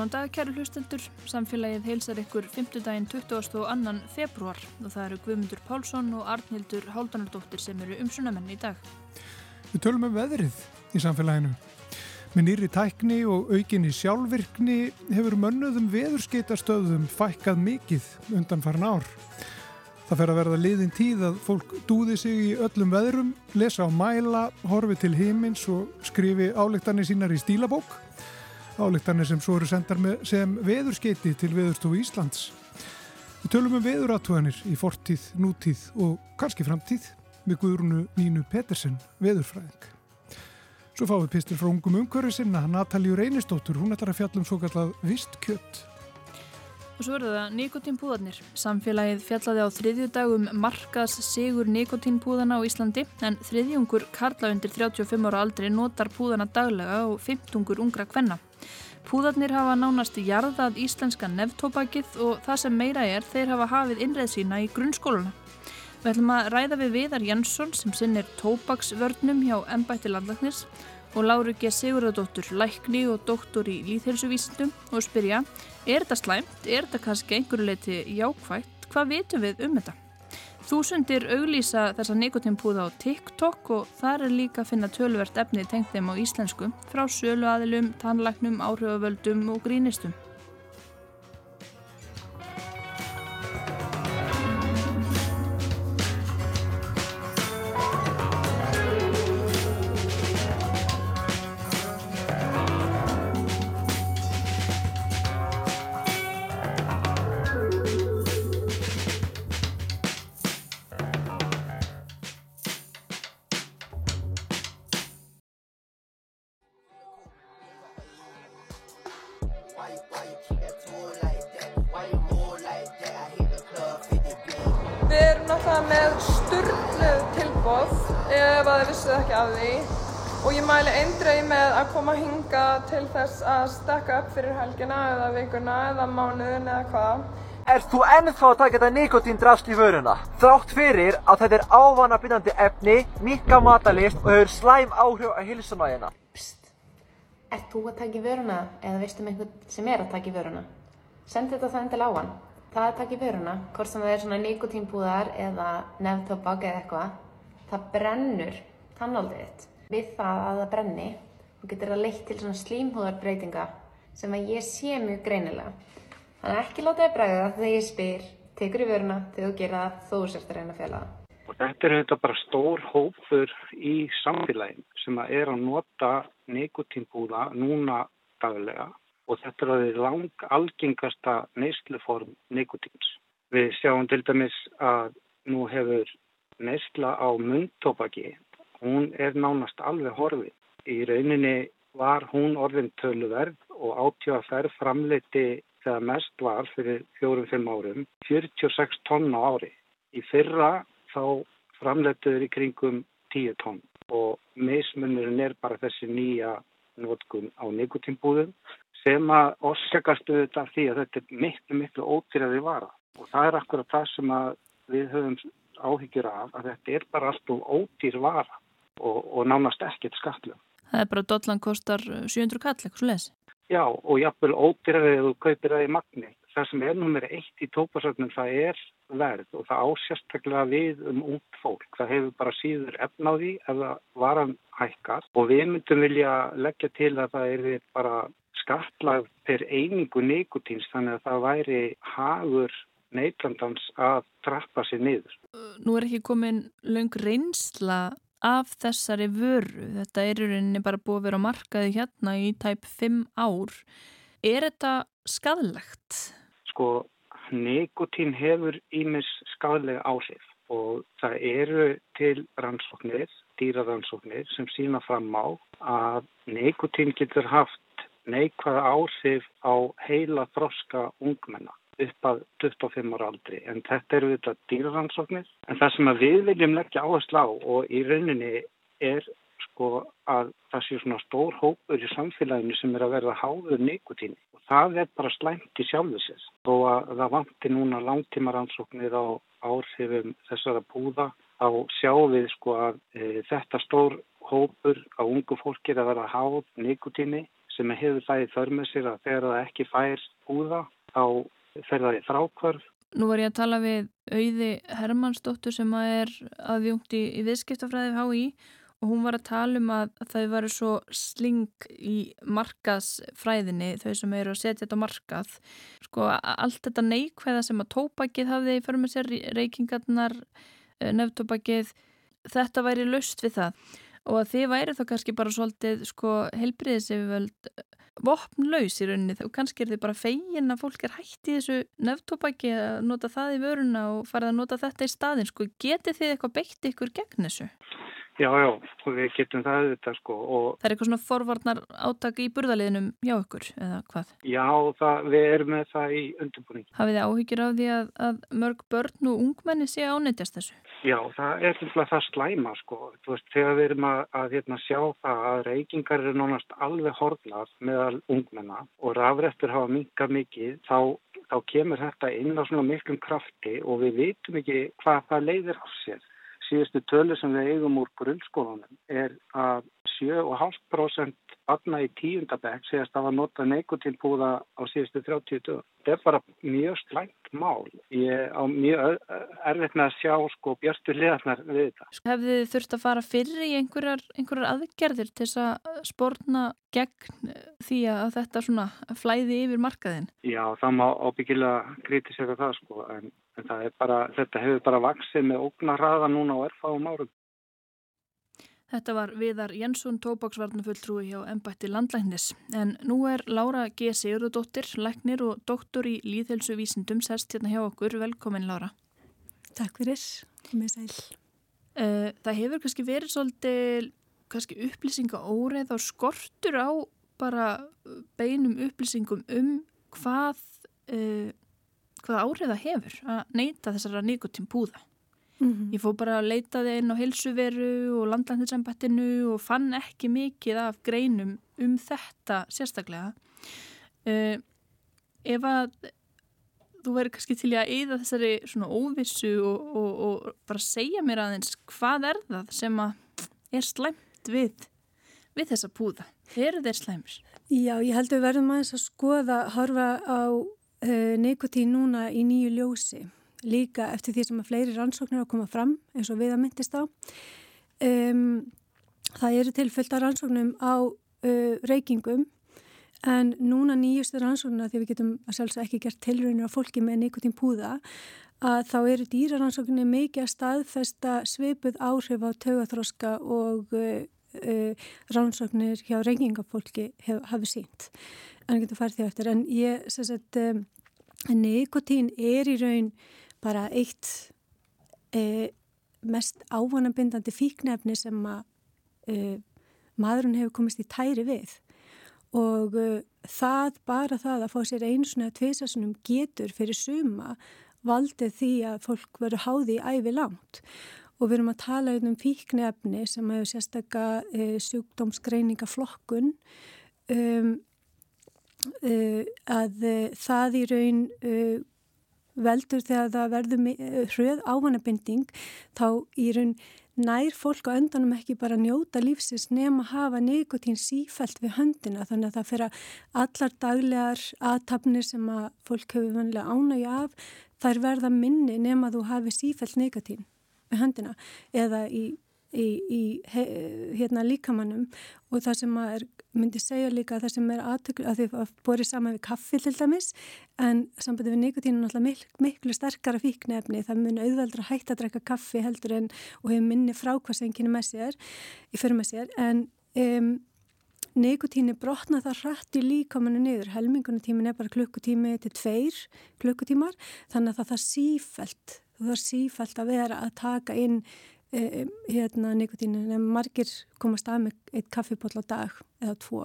Góðan dag, kæru hlustendur. Samfélagið heilsar ykkur 5. daginn 22. februar og það eru Guðmundur Pálsson og Arnhildur Háldanardóttir sem eru umsunamenn í dag. Við tölum um veðrið í samfélaginu. Með nýri tækni og aukinni sjálfvirkni hefur mönnuðum veðurskeitarstöðum fækkað mikið undan farin ár. Það fer að verða liðin tíð að fólk dúði sig í öllum veðrum, lesa á mæla, horfi til heimins og skrifi álíktanir sínar í stílabók álíktanir sem svo eru sendar sem veðurskeiti til veðurstofu Íslands. Við tölum um veðuratúanir í fortíð, nútíð og kannski framtíð með Guðrunu Nínu Pettersen, veðurfræðing. Svo fáum við pistil frá ungum umhverfi sinna, Natalíu Reynistóttur, hún ætlar að fjalla um svo kallað vist kjött. Og svo eru það nikotínpúðarnir. Samfélagið fjallaði á þriðju dagum markas sigur nikotínpúðana á Íslandi en þriðjungur karla undir 35 ára aldri notar púðana daglega og 15 ungra kvenna. Púðarnir hafa nánast jarðað íslenska nefntópakið og það sem meira er þeir hafa hafið innreið sína í grunnskóluna. Við ætlum að ræða við Viðar Jansson sem sinnir tópaksvörnum hjá Embætti landlagnis og Láru G. Sigurðardóttur, lækni og doktor í líðhelsuvísindum og spyrja, er þetta slæmt, er þetta kannski einhverju leiti jákvægt, hvað vitum við um þetta? Þúsundir auglýsa þessa nikotínpúða á TikTok og þar er líka að finna tölvert efni tengt þeim á íslensku frá sölu aðilum, tannlæknum, áhrifavöldum og grínistum. Fyrir helgina eða vikuna eða mánuðin eða hvað. Er þú ennþá að taka þetta nikotíndrasl í vöruna? Þrátt fyrir að þetta er ávanabindandi efni, mikka matalist og hefur slæm áhrif á hilsunáðina. Psst, er þú að taka í vöruna eða veistu um einhvern sem er að taka í vöruna? Send þetta það endil á hann. Það að taka í vöruna, hvort sem það er svona nikotínpúðar eða nefntobak eða eitthvað, það brennur tannaldið þitt. Við það að það brenni og getur það leitt til svona slímhúðarbreytinga sem að ég sé mjög greinilega. Þannig ekki láta það bregða þegar ég spyr, tekur í vöruna þegar þú gera það þó sérst að reyna að það. Og þetta er þetta bara stór hópur í samfélagin sem að er að nota nikotínbúða núna daglega og þetta er að þið lang algengasta neysluform nikotíns. Við sjáum til dæmis að nú hefur neysla á mundtópaki, hún er nánast alveg horfið Í rauninni var hún orðin töluverð og átjóðaferð framleiti þegar mest var fyrir fjórum-fimm árum 46 tonn á ári. Í fyrra þá framleitiður í kringum 10 tonn og meismunurinn er bara þessi nýja notkun á nikotínbúðum sem að orsakastu þetta því að þetta er miklu, miklu ódýraði vara og það er akkurat það sem við höfum áhyggjur af að þetta er bara alltaf ódýr vara og, og nánast ekkert skatlu. Það er bara að dollan kostar 700 kall, eitthvað svo les. Já, og jafnvel ódýraðið þú kaupir það í magni. Það sem er nummer eitt í tópasögnum það er verð og það ásjastaklega við um út fólk. Það hefur bara síður efnáði eða varan hækkar og við myndum vilja leggja til að það er bara skattlað per einingu neikutins þannig að það væri hagur neitlandans að trappa sér niður. Nú er ekki komin laung reynsla af þessari vöru. Þetta er í rauninni bara búið að vera markaði hérna í tæp 5 ár. Er þetta skadlegt? Sko, nikotín hefur ímis skadlega áhrif og það eru til rannsóknir, dýrarannsóknir sem sína fram á að nikotín getur haft neikvæða áhrif á heila þroska ungmenna upp að 25 ára aldri. En þetta eru þetta dýraransóknir en það sem við viljum leggja áherslu á og í rauninni er sko að það sé svona stór hópur í samfélaginu sem er að verða háður nikotíni og það er bara slæmt í sjálfisins og að það vanti núna langtímaransóknir á áhrifum þessara búða á sjáum við sko að e, þetta stór hópur á ungu fólki er að verða háð nikotíni sem hefur það í förmið sér að þegar það ekki fær húða þá fer það í frákvörf. Nú var ég að tala við auði Hermannsdóttur sem er aðjungt í, í viðskiptafræði HÍ og hún var að tala um að þau varu svo sling í markaðsfræðinni þau sem eru að setja þetta á markað sko allt þetta neikvæða sem að tópakið hafði í förmið sér reykingarnar, eh, nefntópakið þetta væri löst við það og að þið væri þá kannski bara svolítið sko helbriðis ef við völd vopnlaus í rauninni og kannski er þið bara fegin að fólk er hægt í þessu nefntópaki að nota það í vöruna og farið að nota þetta í staðin sko getið þið eitthvað beitt ykkur gegn þessu? Já, já, og við getum það auðvitað sko. Það er eitthvað svona forvarnar áttak í burðaliðinum hjá ykkur eða hvað? Já, það, við erum með það í undirbúning. Hafið þið áhyggjur af því að, að mörg börn og ungmenni sé ánættjast þessu? Já, það er til það slæma sko. Þú veist, þegar við erum að, að hérna, sjá það að reykingar eru nánast alveg horflað meðal ungmenna og rafrættur hafa minkað mikið, þá, þá kemur þetta inn á svona miklum krafti og við vitum ekki hvað það leiðir á sér síðustu tölu sem við eigum úr grunnskólanum er að 7,5% barna í tíundabæk segast að hafa notað neikotínpúða á síðustu 30 dögum. Þetta er bara mjög slæmt mál. Ég á mjög erfitt með að sjá sko björstu liðarnar við þetta. Hefðu þið þurft að fara fyrir í einhverjar, einhverjar aðgerðir til þess að spórna gegn því að þetta svona flæði yfir markaðin? Já, það má ábyggilega kritisera það sko en, bara, þetta hefur bara vaksið með ógnarraða núna á erfáum árum. Þetta var Viðar Jensson, tópaksvarnafulltrúi hjá Embætti landlæknis. En nú er Lára G. Sigurðardóttir, læknir og doktor í líðhelsuvísindum sest hérna hjá okkur. Velkomin Lára. Takk fyrir, með sæl. Uh, það hefur kannski verið svolítið kannski upplýsinga óreið og skortur á bara beinum upplýsingum um hvað, uh, hvað áriða hefur að neyta þessara nikotín púða. Mm -hmm. Ég fó bara að leita þið inn á helsuveru og landlækningsambattinu og fann ekki mikið af greinum um þetta sérstaklega. Uh, ef að þú verður kannski til að eða þessari svona óvissu og, og, og bara segja mér aðeins hvað er það sem að er slæmt við, við þessa púða? Eru þeir slæmur? Já, ég held að við verðum aðeins að skoða, horfa á uh, nikotín núna í nýju ljósi líka eftir því sem að fleiri rannsóknir að koma fram eins og við að myndist á. Um, það eru tilfellta rannsóknum á uh, reykingum en núna nýjustu rannsóknuna því við getum að sjálfsög ekki gert tilraunir á fólki með nikotín púða að þá eru dýrarannsóknir mikið að staðfesta svipuð áhrif á taugathroska og uh, uh, rannsóknir hjá reykingafólki hafi sínt. En það getur farið því eftir en ég, þess að um, nikotín er í raun bara eitt e, mest ávanabindandi fíknefni sem að e, maðurinn hefur komist í tæri við. Og e, það bara það að fá sér einu svona tviðsessunum getur fyrir suma valdið því að fólk veru háði í æfi langt. Og við erum að tala um fíknefni sem hefur sérstakka e, sjúkdómsgreiningaflokkun um, að e, það í raun veldur þegar það verður hröð ávanabinding þá í raun nær fólk á öndanum ekki bara njóta lífsins nema hafa nikotín sífælt við höndina. Þannig að það fyrir að allar daglegar aðtapnir sem að fólk hefur vanlega ánægja af þær verða minni nema þú hafi sífælt nikotín við höndina eða í í, í he, hérna líkamannum og það sem er, myndi segja líka það sem er aðtöklu að að borið saman við kaffi til dæmis en sambandi við nikotínu náttúrulega miklu, miklu sterkara fíknefni það mun auðveldra hægt að drekka kaffi heldur en og hefur minni frákvæmsenginu með sér í fyrir með sér. En um, Nikotíni brotna það hrætt í líkamannu niður, helmingunatímin er bara klukkutími til tveir klukkutímar þannig að það það sífælt, það er sífælt að vera að taka inn e, hérna nikotínu en margir komast að með eitt kaffipotl á dag eða tvo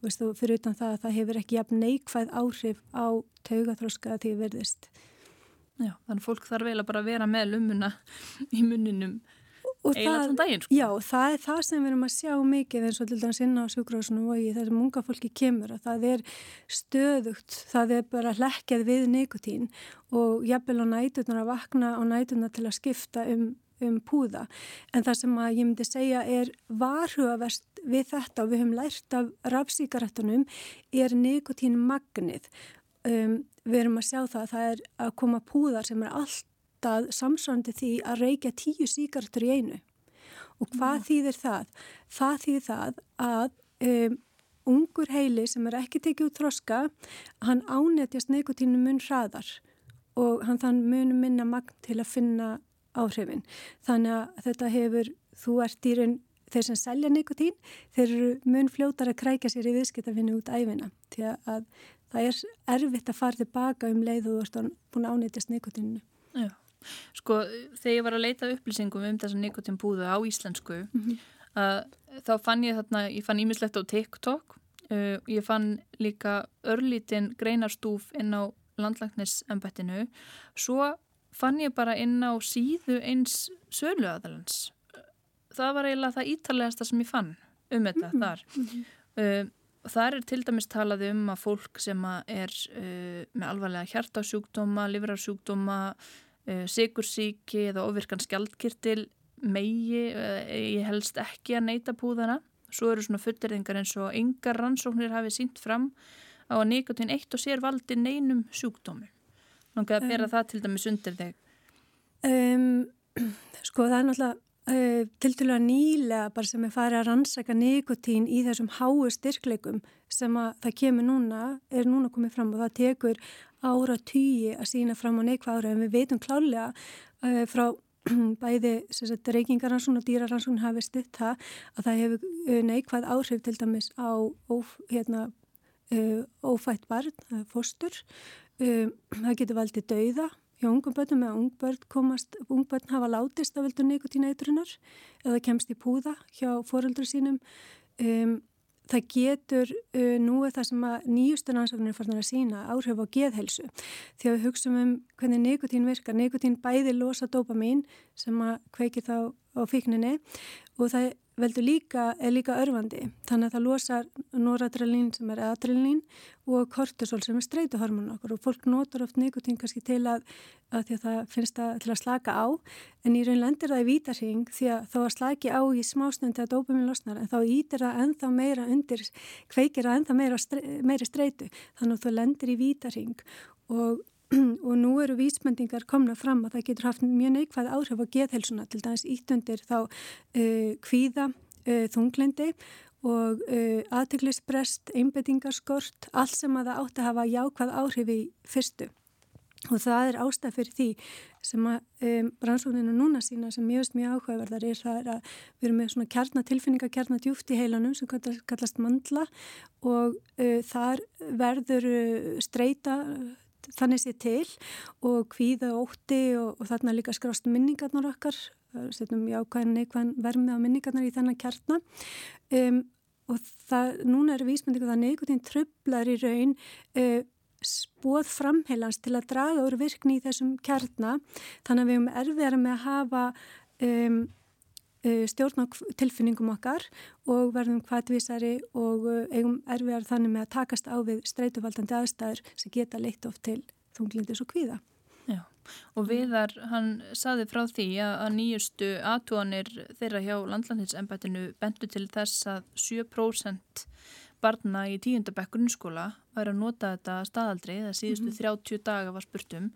þú veist fyrir utan það að það hefur ekki jafn neikvæð áhrif á taugaþróska því verðist Já, þannig fólk þarf vel að bara vera með lumuna í muninum eiginlega þann daginn sko. Já, það er það sem við erum að sjá mikið eins og til dæmis inn á sjúkrásunum og í þessum unga fólki kemur að það er stöðugt, það er bara hlekkjað við nikotín og jafnvel á nætunar að vakna á nætunar til að skipta um um púða en það sem að ég myndi segja er varhugaverst við þetta og við höfum lært af rafsíkaretunum er nikotínmagnið um, við erum að sjá það að það er að koma púðar sem er alltaf samsvöndi því að reykja tíu síkartur í einu og hvað ja. þýðir það? Það þýðir það að um, ungur heili sem er ekki tekið út þroska hann ánetjast nikotínu mun hraðar og hann þann mun minna magn til að finna áhrifin þannig að þetta hefur þú ert raun þeir sem selja nikotín þeir eru mun fljótar að krækja sér í viðskiptafinni út æfina því að það er erfitt að fara tilbaka um leið og þú ert búin að ánýttast nikotíninu. Já, sko þegar ég var að leita upplýsingum um þessa nikotínbúðu á íslensku mm -hmm. að, þá fann ég þarna, ég fann ímislegt á TikTok, uh, ég fann líka örlítinn greinarstúf inn á landlæknisembettinu, svo fann ég bara inn á síðu eins söluaðalans. Það var eiginlega það ítalegasta sem ég fann um þetta mm þar. Mm uh, Það er til dæmis talað um að fólk sem er uh, með alvarlega hjartasjúkdóma, livrarsjúkdóma, uh, sigursíki eða ofirkan skjaldkirtil megi, uh, ég helst ekki að neyta púðana. Svo eru svona fullirðingar eins og yngar rannsóknir hafi sínt fram á að nikotín eitt og sér valdi neinum sjúkdómi. Náttúrulega að bera um, það til dæmis undir þig. Um, sko það er náttúrulega uh, til dælu að nýlega bara sem er farið að rannsaka nikotín í þessum háu styrkleikum sem að það kemur núna, er núna komið fram og það tekur ára tíi að sína fram á neikvæð ára en við veitum klálega uh, frá bæði reykingaransun og dýraransun hafi stutt það að það hefur neikvæð áhrif til dæmis á óf, hérna, uh, ófætt barn, fóstur, það getur valdið dauða hjá ungum börnum eða ungbörn komast, ungbörn hafa látist af veldur nikotíneitrunar eða kemst í púða hjá foreldur sínum. Um, það getur, uh, nú er það sem að nýjustur ansóknir er farin að sína áhrif á geðhelsu. Að við hugsaum um hvernig nikotín virkar. Nikotín bæði losa dopamin sem að kveiki þá á fíkninni og það veldur líka, er líka örfandi. Þannig að það losar noradrenalín sem er adrenalín og kortisol sem er streytuhormonu okkur og fólk notar oft nikotín kannski til að, að að það finnst að til að slaka á. En í raun lendir það í vítarhing því að þá að slaki á í smásnundi að dópa minn losnar. En þá ítir það ennþá meira undir, kveikir það ennþá meira, meira streytu þannig að þú lendir í vítarhing og og nú eru vísmendingar komna fram að það getur haft mjög neikvæð áhrif á geðhelsuna til dæmis íttundir þá uh, kvíða, uh, þunglindi og uh, aðteglisbrest, einbettingarskort, allt sem að það átti að hafa jákvæð áhrif í fyrstu. Og það er ástæð fyrir því sem að um, rannsókninu núna sína sem mjögst mjög áhugaverðar er það að við erum með svona kjarnatilfinninga, kjarnadjúft í heilanum sem kallast mandla og uh, þar verður uh, streyta þannig sé til og kvíða ótti og, og þarna líka skrást minningarnar okkar, setjum jákvæðin neikvæðin vermið á minningarnar í þennan kjartna um, og það, núna eru vísmyndingu það neikvæðin tröflar í raun uh, spóð framheilans til að draga úr virkni í þessum kjartna þannig að við erum erfiðar með að hafa um, Eh, stjórn á tilfinningum okkar og verðum hvaðvísari og eh, eigum erfiðar þannig með að takast á við streytuvaldandi aðstæður sem geta leitt oft til þunglindis og kvíða. Já, og Viðar, hann saði frá því að nýjustu aðtúanir þeirra hjá landlandhinsembættinu bentu til þess að 7% barna í tíundabekkur grunnskóla væri að nota þetta staðaldri, það síðustu mm -hmm. 30 daga var spurtum.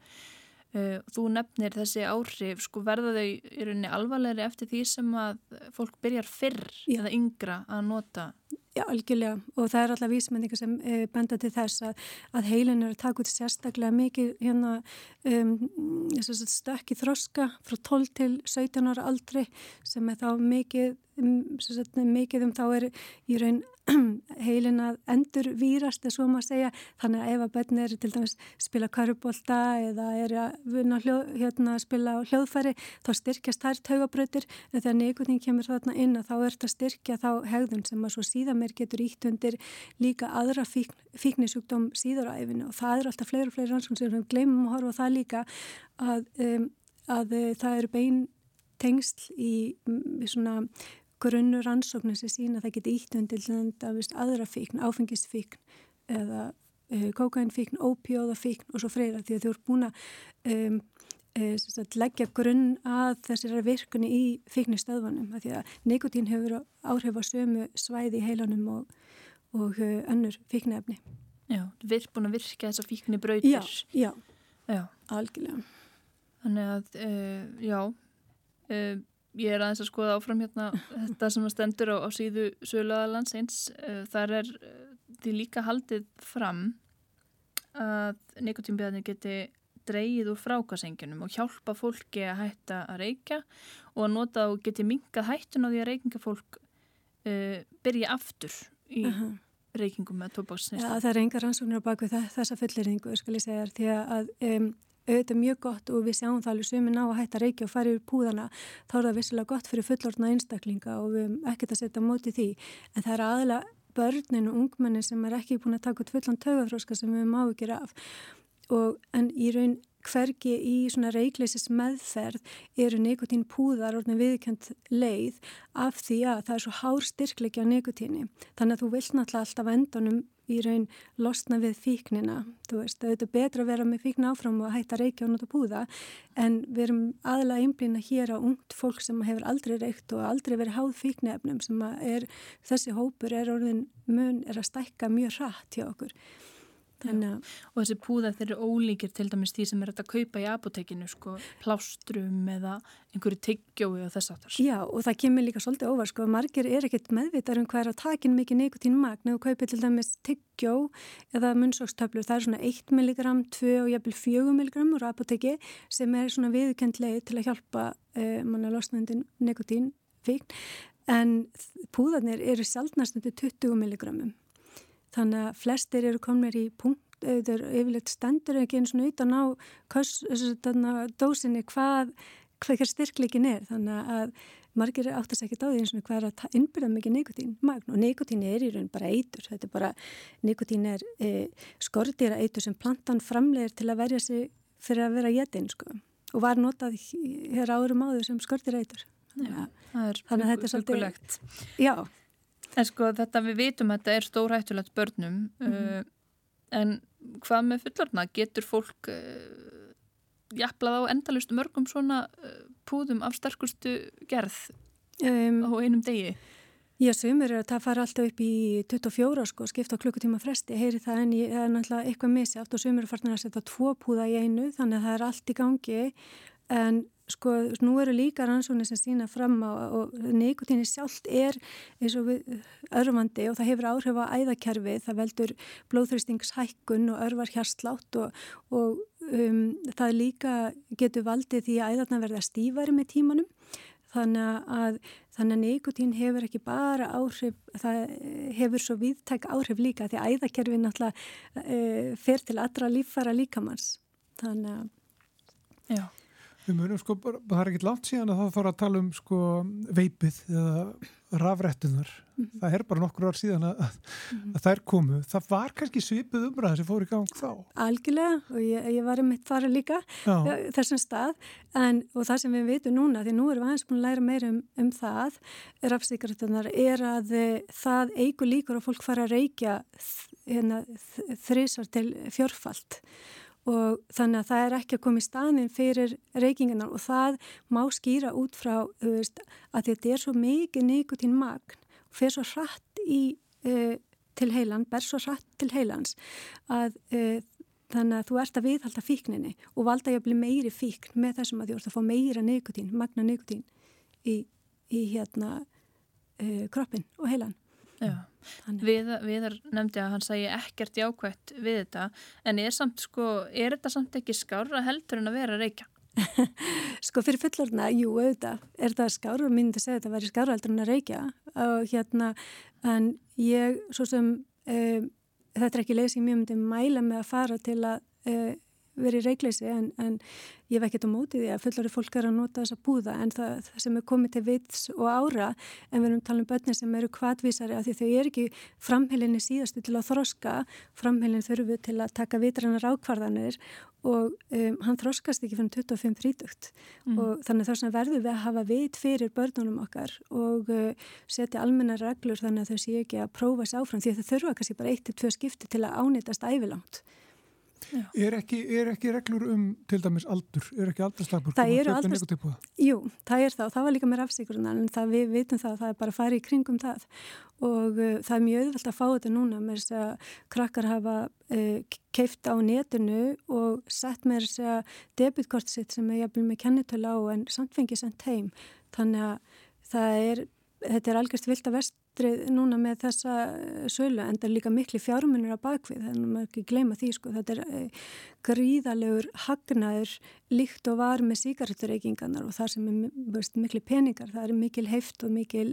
Uh, þú nefnir þessi áhrif, sko verða þau í rauninni alvarlegri eftir því sem að fólk byrjar fyrr Já. eða yngra að nota? Já, algjörlega. Og það er alltaf vísmendingar sem uh, benda til þess að, að heilin er að taka út sérstaklega mikið hérna, um, stökki þroska frá 12 til 17 ára aldri sem er þá mikið, um, sagt, mikið um þá er í raun heilin að endur výrast eða svo maður segja, þannig að ef að börn er til dæmis spila karubólta eða er að hljóð, hérna, spila hljóðfæri, þá styrkjast þær taugabröðir, en þegar neikutin kemur þarna inn þá er þetta styrkja þá hegðun sem að svo síðan mér getur ítt undir líka aðra fíkn, fíknisjúkdóm síður á æfinu og það er alltaf fleiri og fleiri rannsókn sem við glemum að horfa það líka að, um, að uh, það eru bein tengsl í, svona grunnur ansóknir sem sína að það geti ítt undir aðra fíkn, áfengisfíkn eða uh, kókainfíkn, ópjóðafíkn og svo freyra því að þú ert búin að um, e, leggja grunn að þessari virkunni í fíknistöðvanum því að nikotín hefur áhrif á sömu svæði í heilanum og, og e, önnur fíknefni. Já, búin að virka þessa fíkni brautir. Já, já, já. algjörlega. Þannig að, uh, já, uh, ég er aðeins að skoða áfram hérna þetta sem að stendur á, á síðu sögulegaðalans eins. Uh, þar er því líka haldið fram að nikotínbjörnir geti dreyið úr frákasengjunum og hjálpa fólki að hætta að reykja og að nota og geti minkað hættun á því að reykingafólk uh, byrja aftur í uh -huh. reykingum með tópaksnýst. Ja, það er enga rannsóknir á baku þessa fulleringu, skal ég segja, því að um, auðvitað mjög gott og við sjáum það alveg sumin á að hætta reykja og fara yfir púðana, þá er það vissilega gott fyrir fullortna einstaklinga og við hefum ekkert að setja móti því, en það er aðalega börnin og ungmenni sem er ekki búin að taka út fullan tögafróska sem við má ekki af og en í raun hvergi í svona reikleisis meðferð eru nikotín púðar orðin viðkjönd leið af því að það er svo hár styrkleiki á nikotíni. Þannig að þú vilt náttúrulega alltaf endunum í raun losna við fíknina. Þú veist, það er betra að vera með fíkna áfram og hætta reykja og nota púða en við erum aðalega einblýna hér á ungt fólk sem hefur aldrei reykt og aldrei verið háð fíknefnum sem er, þessi hópur er orðin mun er að stækka mjög hratt hjá okkur. Og þessi púðar þeir eru ólíkir til dæmis því sem er að kaupa í apotekinu sko, plástrum eða einhverju tyggjói og þess aftar. Já og það kemur líka svolítið óvar sko, margir er ekkert meðvitar um hvað er að takin mikið neikotín magn eða kaupið til dæmis tyggjó eða munnsókstöflur, það er svona 1 mg, 2 og jæfnvel 4 mg úr apoteki sem er svona viðkend leið til að hjálpa uh, manna losnandi neikotín fíkn en púðarnir eru sjálfnast undir 20 mg Þannig að flestir eru komnir í punkt, auðvitað yfirleitt stendur ekki eins og utan á dósinni hvað, hvað styrkleikin er. Þannig að margir áttast ekki á því eins og hvað er að innbyrða mikið nikotín magn og nikotín er í raun bara eitur. Þetta er bara, nikotín er e, skortýra eitur sem plantan framlegir til að verja sig fyrir að vera jetinn sko og var notað hér árum áður sem skortýra eitur. Já, það er mjög hugulegt. Já. En sko þetta við vitum að þetta er stórhættulegt börnum mm -hmm. uh, en hvað með fullorna getur fólk uh, jafnlað á endalust mörgum svona uh, púðum af sterkustu gerð um, á einum degi? Já, sömur er að það fara alltaf upp í 24 sko, skipta klukkutíma fresti, heyri það en ég er náttúrulega eitthvað missi átt og sömur er farin að setja tvo púða í einu þannig að það er allt í gangi en sko, nú eru líka rannsóknir sem sína fram á og nikotíni sjálft er eins og örfandi og það hefur áhrif á æðakerfi, það veldur blóðþrýstingshækkun og örvar hérslátt og, og um, það líka getur valdið því að æðarna verða stífari með tímanum. Þannig að, að nikotín hefur ekki bara áhrif, það hefur svo viðtæk áhrif líka því að æðakerfi náttúrulega e, fer til allra líffara líkamanns þannig að Já Við munum sko, það er ekkert langt síðan að það fara að tala um sko veipið eða rafrættunar. Mm -hmm. Það er bara nokkur ár síðan að, að, að það er komu. Það var kannski svipið umræð sem fór í gang þá. Algjörlega og ég, ég var um mitt fara líka Já. þessum stað en, og það sem við veitum núna, því nú erum við aðeins búin að læra meira um, um það, rafsíkartunar, er að eh, það eigur líkur að fólk fara að reykja hérna, þrísar til fjörfalt og þannig að það er ekki að koma í staðin fyrir reykingarnar og það má skýra út frá veist, að þetta er svo mikið nikotín magn og fer svo hratt í, uh, til heilan, ber svo hratt til heilans að uh, þannig að þú ert að viðhalda fíkninni og valda ég að bli meiri fíkn með þessum að þú ert að fá meira nikotín, magna nikotín í, í hérna uh, kroppin og heilan. Viðar við nefndi að hann sæi ekkert jákvægt við þetta en er, samt, sko, er þetta samt ekki skára heldur en að vera reykja? sko fyrir fullorna, jú auðvitað er það skára myndi segja að þetta væri skára heldur en að reykja og hérna en ég svo sem um, þetta er ekki leið sem ég myndi mæla með að fara til að um, verið reikleysi en, en ég veit ekki á móti því að fullari fólk er að nota þessa búða en það, það sem er komið til vits og ára en við erum talað um börnir sem eru kvatvísari af því þau er ekki framhelinni síðastu til að þroska, framhelin þurfu til að taka vitrannar ákvarðanir og um, hann þroskast ekki fyrir 25-30 mm. og þannig þess að verður við að hafa vit fyrir börnunum okkar og uh, setja almenna reglur þannig að þau sé ekki að prófa sér áfram því að þau þurfa kannski bara eitt til tvö skipti til að ánitast ævilangt Er ekki, er ekki reglur um til dæmis aldur? Er ekki aldurstakmörk? Það eru aldurstakmörk. Jú, það er það og það var líka með rafsíkurinn en það, við vitum það að það er bara að fara í kringum það og uh, það er mjög auðvelt að fá þetta núna með þess að krakkar hafa uh, keift á netinu og sett með þess að debitkort sitt sem er jafnvel með kennitölu á en samt fengið sendt heim. Þannig að það er, þetta er algjörst vilt að vest aldrei núna með þessa eh, sölu en það er líka miklu fjármunir á bakvið þannig að maður ekki gleyma því sko. Þetta er eh, gríðalegur hagnaður líkt og var með síkartureikingarnar og það sem er miklu peningar. Það er mikil heift og mikil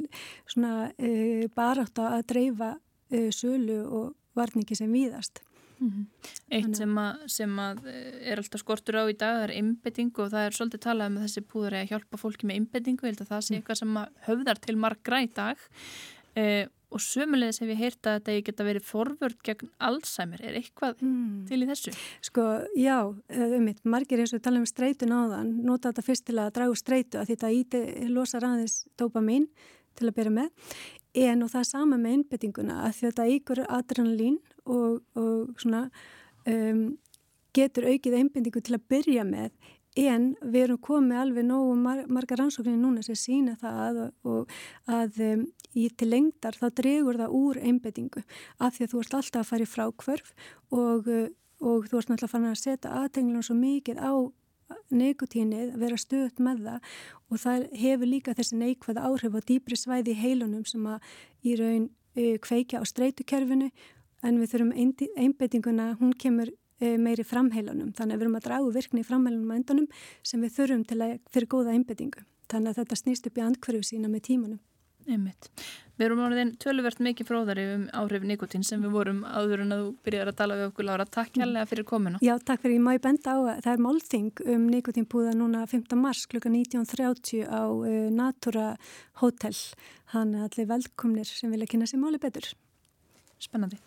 svona e, barátt að dreifa e, sölu og varningi sem víðast. Mm -hmm. Eitt sem að, sem að er alltaf skortur á í dag er innbytting og það er svolítið talað um þessi púður að hjálpa fólki með innbyttingu, ég held að það sé mm. eitthvað sem höfðar til margra í dag Uh, og sömulegis hef ég heyrt að þetta geta verið forvörd gegn Alzheimer er eitthvað mm. til í þessu? Sko, já, um mitt, margir eins og tala um streitun á þann, nota þetta fyrst til að dragu streitu að þetta íti losa ræðis dopamin til að byrja með en og það er sama með innbyttinguna að þetta ígur adrenalín og, og svona um, getur aukið einbindingu til að byrja með en við erum komið alveg nógu mar marga rannsóknir núna sem sína það og að um, í til lengdar þá dregur það úr einbettingu af því að þú ert alltaf að fara í frákvörf og, uh, og þú ert náttúrulega að setja aðtenglunum svo mikið á nekotínið, vera stöðt með það og það hefur líka þessi neikvæða áhrif á dýbri svæði í heilunum sem að í raun uh, kveikja á streytukerfinu en við þurfum einbettinguna, hún kemur uh, meiri framheilunum, þannig að við erum að dragu virkni í framheilunum að endanum sem við þurfum til að fyrir góða einbettingu, þannig að þetta snýst upp í andkverju sína með tímanum. Einmitt. Við erum orðin töluvert mikið fróðari um áhrif nikotín sem við vorum áður en að þú byrjar að tala við okkur Lára. Takk hérlega fyrir komuna. Já, takk fyrir. Ég má ég benda á að það er málþing um nikotínpúða núna 5. mars kl. 19.30 á uh, Natura Hotel. Hann er allir velkomnir sem vilja kynna sér máli betur. Spennandi.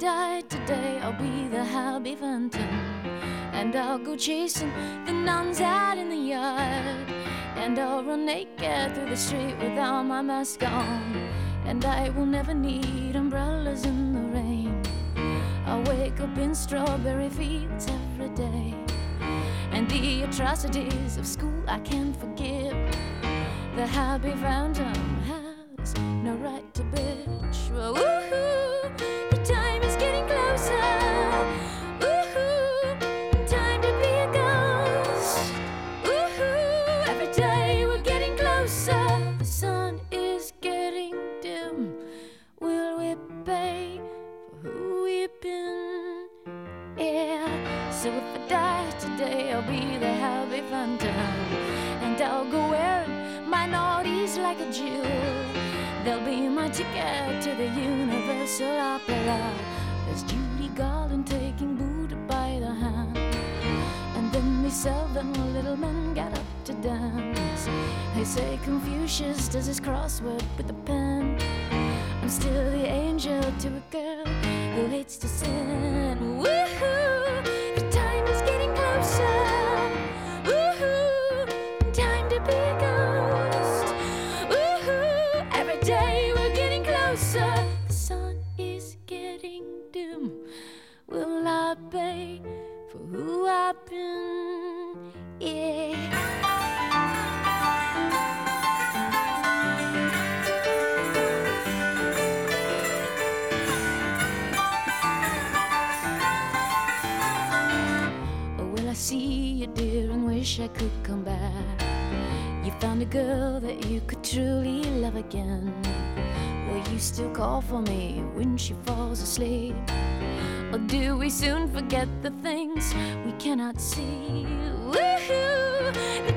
Die today, I'll be the Happy Phantom. And I'll go chasing the nuns out in the yard. And I'll run naked through the street without my mask on. And I will never need umbrellas in the rain. I'll wake up in strawberry fields every day. And the atrocities of school I can't forgive. The happy phantom has no right to bitch. Woo-hoo! ticket to the Universal Opera. There's Judy Garland taking Buddha by the hand. And then these seven little men get up to dance. They say Confucius does his crossword with a pen. I'm still the angel to a girl who hates to sin. Woohoo! Girl that you could truly love again. Will you still call for me when she falls asleep? Or do we soon forget the things we cannot see? Woohoo! The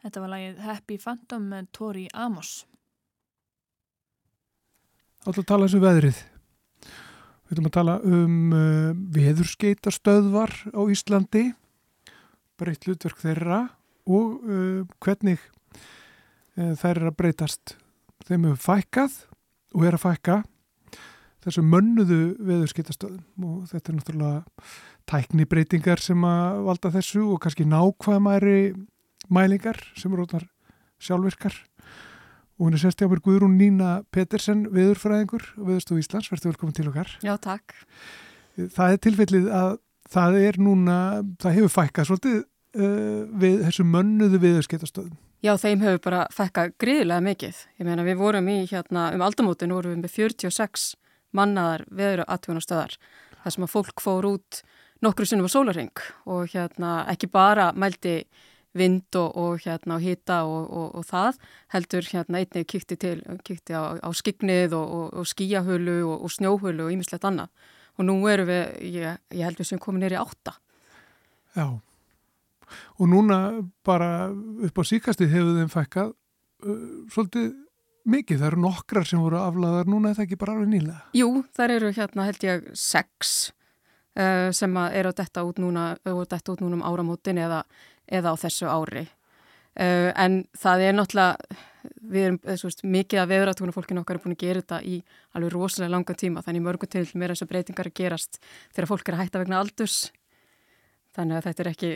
Happy Phantom með Tori Amos. Alltaf tala þessu veðrið. Við ætlum að tala um uh, veðurskeitastöðvar á Íslandi, breytt hlutverk þeirra og uh, hvernig uh, þær er að breytast. Þeim hefur fækkað og er að fækka þessu mönnuðu veðurskeitastöðum og þetta er náttúrulega tæknibreitingar sem að valda þessu og kannski nákvæmari mælingar sem eru ótnar sjálfvirkar. Og hún er sérst hjá mér Guðrún Nína Petersen viðurfræðingur og viðurstofu Íslands, verður velkomin til okkar. Já, takk. Það er tilfellið að það er núna, það hefur fækkað svolítið uh, við þessu mönnuðu viðurskeitastöðum Já, þeim hefur bara fækkað gríðilega mikið. Ég meina við vorum í hérna um aldamótin vorum við með 46 mannaðar veður aðtjónastöðar þar sem að fólk fór út nokkru sinnum á sólaring og hérna ekki bara mældi vind og, og hérna og hýta og, og, og það heldur hérna einnig kýtti til, kýtti á, á skignið og skíahölu og snjóhölu og ýmislegt annað og nú eru við, ég, ég held við sem komum neyri átta. Já og núna bara upp á síkastið hefur þeim fækkað uh, svolítið mikið, það eru nokkrar sem voru aflaðar núna, er það ekki bara alveg nýlega? Jú, þar eru hérna held ég sex sem eru að detta út núna, detta út núna um áramótin eða eða á þessu ári. Uh, en það er náttúrulega, við erum veist, mikið að veðratúna fólkinu okkar er búin að gera þetta í alveg rosalega langa tíma, þannig mörgum til mér eins og breytingar að gerast þegar fólk er að hætta vegna aldurs. Þannig að þetta er ekki,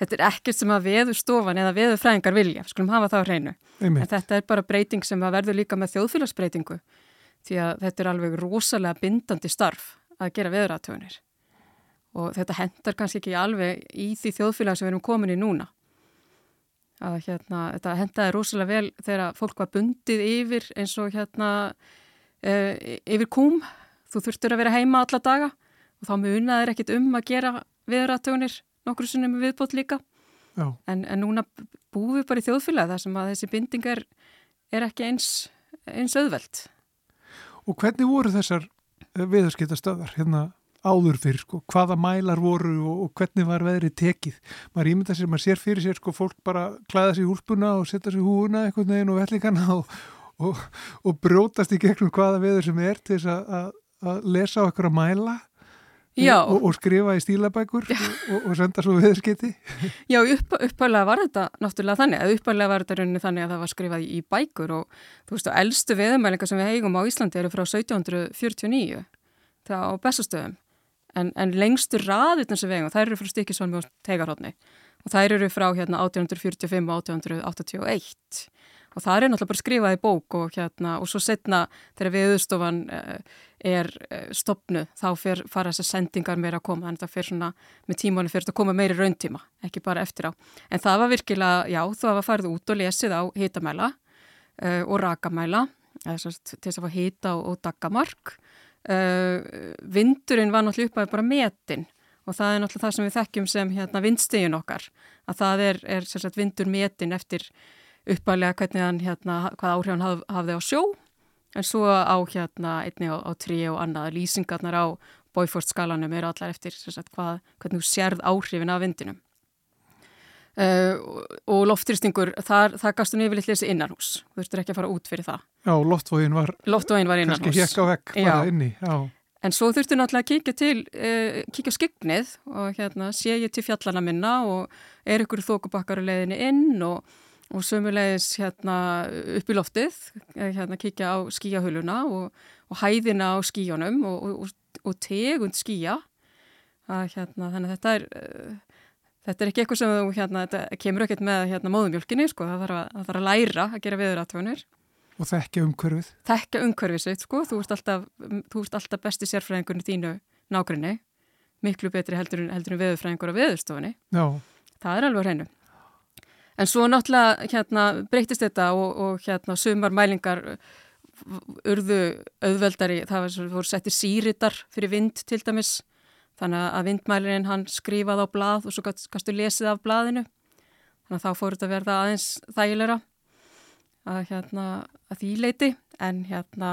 þetta er ekkert sem að veðustofan eða veðufræðingar vilja, skulum hafa það á hreinu. Einmitt. En þetta er bara breyting sem að verður líka með þjóðfélagsbreytingu því að þetta er alveg rosalega bindandi starf að gera veðratúnir og þetta hendar kannski ekki alveg í því þjóðfélag sem við erum komin í núna. Að hérna, þetta hendaði rosalega vel þegar fólk var bundið yfir eins og hérna e, yfir kúm, þú þurftur að vera heima alla daga og þá munaður ekkit um að gera viðratögunir nokkur sem er viðbót líka. En, en núna búum við bara í þjóðfélag þar sem að þessi binding er, ekki eins, eins auðvelt Og hvernig voru þessar viðarskiptastöðar hérna áður fyrir sko, hvaða mælar voru og, og hvernig var veðrið tekið. Maður ímynda sér, maður sér fyrir sér sko fólk bara klæða sér í úlpuna og setja sér húuna eitthvað neginn og vellikana og, og, og brótast í gegnum hvaða veður sem er til þess að, lesa eitthvað að mæla og skrifa í stílabækur og senda svo veðurskiti Já, upp, upphæðlega var þetta náttúrulega þannig, að upphæðlega var þetta rauninni þannig að það var skrifað í bækur og þú veist, elstu veðumælingar sem við heigum á Íslandi eru frá 1749 það á bestastöðum en, en lengstur raðutna sem vegum, þær eru frá Stikisválmi og Tegarhóttni og þær eru frá hérna 1845 og 1881 og það er náttúrulega bara skrifað í bók og hérna og svo setna þegar viðstofan uh, er uh, stopnu þá fer, fara þessar sendingar meira að koma. Þannig að það fer svona með tímáni fyrir að koma meiri rauntíma, ekki bara eftir á. En það var virkilega, já, það var farið út og lesið á hitamæla uh, og rakamæla til þess að fá hita og, og dagamark vindurinn var náttúrulega uppaði bara metin og það er náttúrulega það sem við þekkjum sem hérna, vindstegin okkar að það er, er sagt, vindur metin eftir uppaðlega hvernig hann hérna, hvað áhrif hann haf, hafði á sjó en svo á hérna einni á, á trí og annað. Lýsingarnar á bóifórtskalanum eru allar eftir sagt, hvað, hvernig þú sérð áhrifin af vindinum Uh, og loftristingur, þar, það gastu nýfilitt lesi innanhús, þú þurftur ekki að fara út fyrir það. Já, loftvógin var, var kannski hekk á vekk bara inni já. En svo þurftu náttúrulega að kíkja til uh, kíkja skyggnið og hérna sé ég til fjallana minna og er ykkur þókubakkar á leiðinni inn og, og sömulegis hérna upp í loftið eh, hérna kíkja á skíahuluna og, og hæðina á skíjónum og, og tegund skíja að hérna þannig að þetta er uh, Þetta er ekki eitthvað sem þú hérna, þetta kemur ekkert með hérna móðumjölkinni, sko, það þarf að, það þarf að læra að gera viðratvanir. Og þekka umhverfið. Þekka umhverfið sitt, sko, þú ert alltaf, þú ert alltaf besti sérfræðingunni þínu nákvæmni, miklu betri heldur, heldur en viðurfræðingur á viðurstofunni. Já. Það er alveg hreinu. En svo náttúrulega hérna breytist þetta og, og hérna sumar mælingar urðu auðveldari, það voru settir síritar fyrir vind til dæmis Þannig að vindmælirinn hann skrifaði á blað og svo kannstu lesið af blaðinu. Þannig að þá fór þetta að verða aðeins þægilegra að, hérna, að því leiti. En, hérna,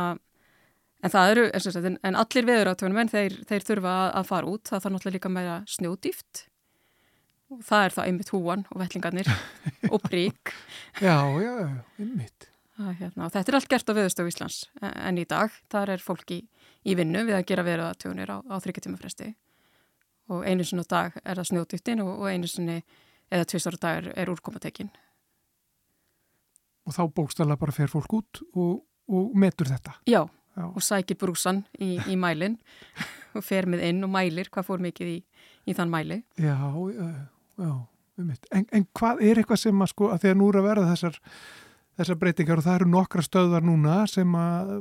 en, eru, en, en allir veður átöfunum en þeir, þeir þurfa að, að fara út. Það þarf náttúrulega líka meira snjódýft. og það er þá einmitt húan og vellingarnir og prík. Já, já, einmitt. Hérna, þetta er allt gert á viðstöfu Íslands en í dag þar er fólki í vinnu við að gera veruðatjónir á, á þryggjartíma fresti og einu sinni á dag er það snjótýttin og, og einu sinni eða tvistar á dag er, er úrkomatekinn. Og þá bókstala bara fer fólk út og, og metur þetta? Já, Já. og sækir brúsan í, í mælinn og fer með inn og mælir hvað fór mikið í, í þann mæli. Já, já, já, einmitt. En, en hvað er eitthvað sem að sko, að því að nú er að vera þessar þessar breytingar og það eru nokkra stöðar núna sem að,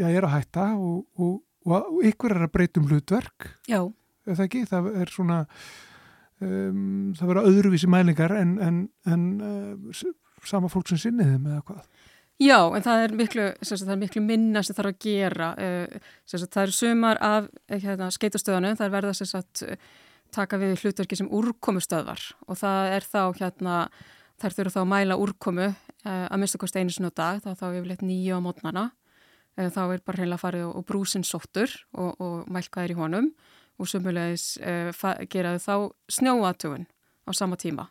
já, er að hætta og, og, og ykkur er að breytum hlutverk. Já. Er það ekki? Það er svona, um, það vera öðruvísi mælingar en, en, en uh, sama fólk sem sinniðum eða hvað? Já, en það er miklu, sagt, það er miklu minna sem þarf að gera. Uh, sagt, það eru sumar af eh, hérna, skeitastöðanu, það er verða sagt, taka við hlutverki sem úrkomustöðvar og það er þá hérna Þær þurfa þá að mæla úrkomu uh, að mista kosti einu sinu dag, þá þá er yfirleitt nýju á mótnana. Uh, þá er bara hreinlega farið og brúsinn sóttur og, og mælkaðir í honum og sumulegis uh, geraðu þá snjóatögun á sama tíma.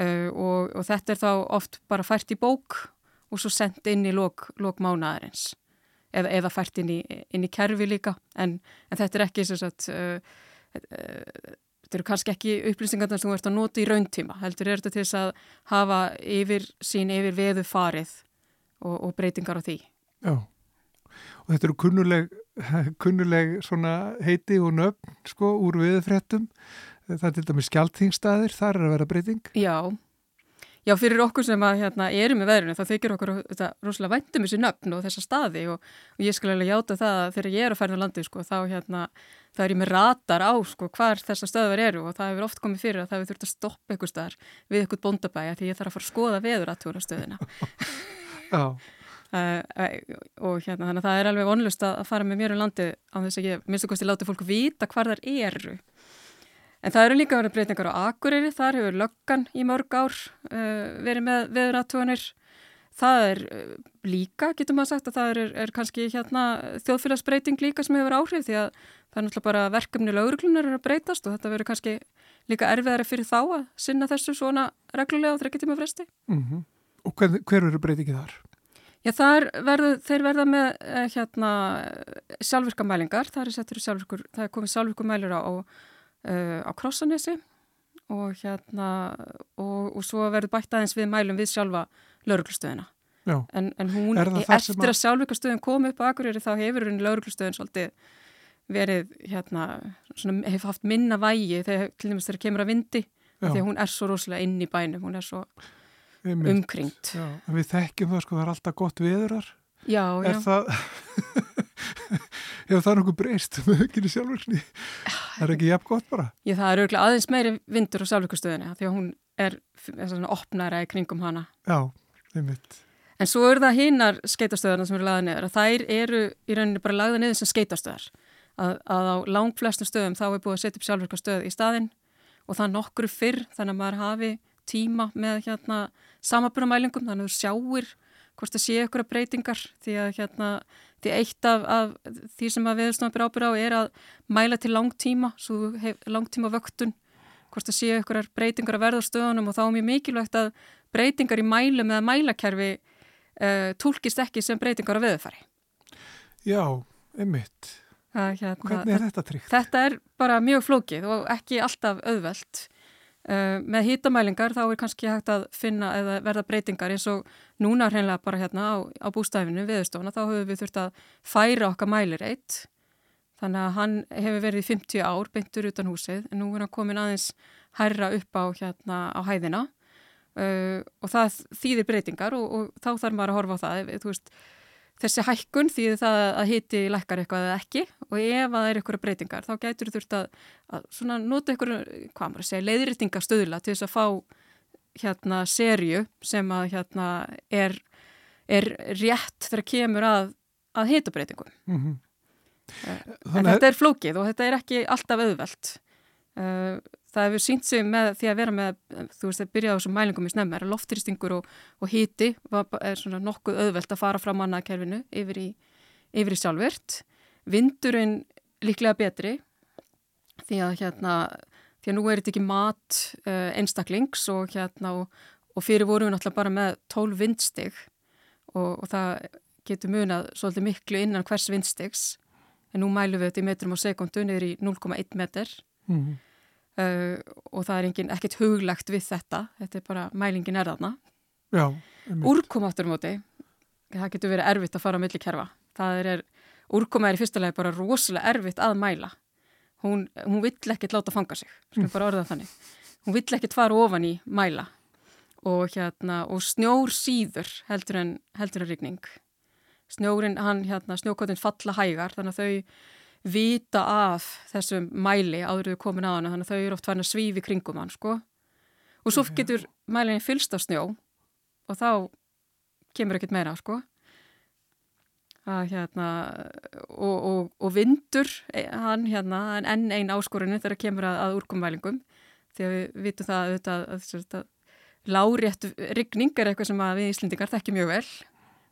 Og, og þetta er þá oft bara fært í bók og svo sendt inn í lok, lok mánaðarins eða, eða fært inn í, inn í kerfi líka en, en þetta er ekki svo að þetta eru kannski ekki upplýsingarna sem þú ert að nota í rauntíma, heldur er þetta til þess að hafa yfir sín yfir veðu farið og, og breytingar á því. Já, og þetta eru kunnuleg, kunnuleg heiti og nöfn sko úr veðufréttum, það er til dæmis skjáltingstæðir, þar er að vera breyting. Já, Já, fyrir okkur sem að hérna, erum með veðrinu þá þykir okkur þetta rosalega væntum þessi nöfn og þessa staði og, og ég skulle alveg játa það að þegar ég er að færða landi sko, þá, hérna, þá er ég með ratar á sko, hvar þessa stöðvar eru og það hefur oft komið fyrir að það hefur þurft að stoppa einhver staðar við einhvern bóndabæja því ég þarf að fara að skoða veður Já. Uh, og hérna þannig að það er alveg vonlust að fara með mér um landi á þess að ég minnstu kosti láti fólku vita hvar þar eru En það eru líka verið breytingar á Akureyri, þar hefur löggan í mörg ár uh, verið með veðuratúanir. Það er uh, líka, getur maður sagt, að það er, er kannski hérna, þjóðfélagsbreyting líka sem hefur áhrif því að það er náttúrulega bara verkefni lauruglunar að breytast og þetta verður kannski líka erfiðari fyrir þá að sinna þessu svona reglulega á þrekkjartíma fresti. Mm -hmm. Og hver, hver verður breytingið þar? Já, verðu, þeir verða með eh, hérna, sjálfvirkamælingar, það er, sjálfvirkur, það er komið sjálfvirkumælur á uh, á Krossanesi og hérna og, og svo verður bætt aðeins við mælum við sjálfa lauruglustöðina en, en hún, eftir að, að sjálfvíkastöðin kom upp á Akureyri þá hefur hún lauruglustöðin svolítið verið hérna, svona, hefur haft minna vægi þegar til dæmis þegar kemur að vindi því að hún er svo rosalega inn í bænum hún er svo umkringt Við þekkjum það sko, það er alltaf gott viðurar Já, er já. það Hefur það nokkuð breyst með huginu sjálfurkni? Það er ekki jafn gott bara? Já, það er auðvitað aðeins meiri vindur á sjálfurkustöðinu því að hún er, er svona opnæra í kringum hana. Já, einmitt. En svo eru það hinnar skeitastöðarna sem eru lagðað niður. Þær eru í rauninni bara lagðað niður sem skeitastöðar. Að, að á langt flestum stöðum þá er búið að setja upp sjálfurkustöð í staðinn og það nokkru fyrr þannig að maður hafi tíma með hérna, samaburumælingum þannig að þú sjáir hvort það sé ykkur breytingar því að hérna, því eitt af, af því sem að viðstofnabur ábyrð á er að mæla til langtíma, svo langtíma vöktun, hvort það sé ykkur breytingar að verða á stöðunum og þá er mjög mikilvægt að breytingar í mælum eða mælakerfi uh, tólkist ekki sem breytingar á veðufari. Já, einmitt. Hérna, Hvernig er þetta tryggt? Þetta er bara mjög flókið og ekki alltaf auðvelt. Uh, með hýtamælingar þá er kannski hægt að finna eða verða breytingar eins og núna hreinlega bara hérna á, á bústæfinu viðstofna þá höfum við þurft að færa okkar mælir eitt þannig að hann hefur verið í 50 ár beintur utan húsið en nú er hann komin aðeins hærra upp á hérna á hæðina. Uh, og það þýðir breytingar og, og þá þarf maður að horfa á það. Þú veist þessi hækkun því það að hiti lækkar eitthvað eða ekki og ef það er eitthvað breytingar þá gætur þurft að, að nota eitthvað, hvað maður segja, leiðrýtingastöðla til þess að fá hérna serju sem að hérna er, er rétt þegar kemur að, að hitabreytingum. Mm -hmm. En þetta er flókið og þetta er ekki alltaf auðvelt. Uh, það hefur sínt sig með því að vera með, þú veist, að byrja á þessum mælingum í snemma, er að loftrýstingur og, og híti er svona nokkuð auðvelt að fara frá mannakerfinu yfir í, yfir í sjálfvirt. Vindurinn líklega betri því að hérna því að nú er þetta ekki mat uh, einstaklings og hérna og, og fyrir vorum við náttúrulega bara með 12 vindstig og, og það getur munað svolítið miklu innan hvers vindstigs en nú mælum við þetta í metrum á sekundu niður í 0,1 metr mm -hmm. Uh, og það er engin, ekkert huglagt við þetta, þetta er bara mælingin er þarna. Úrkoma áttur móti það getur verið erfitt að fara á millikerfa. Það er, úrkoma er í fyrsta legi bara rosalega erfitt að mæla. Hún, hún vill ekkert láta fanga sig. Mm. hún vill ekkert fara ofan í mæla. Og, hérna, og snjór síður heldur en, heldur en rigning. Snjórin, hann, hérna, snjókotinn falla hægar þannig að þau vita af þessum mæli áður við komin á hann þannig að þau eru oft farin að svífi kringum hann sko. Og svo getur mælinni fylst af snjó og þá kemur ekkert meira sko. Að hérna og, og, og vindur e, hann hérna enn einn áskorinu þegar kemur að, að úrkomvælingum því að við vitum það að, að, að lárétt rigning er eitthvað sem við Íslendingar þekkjum mjög vel.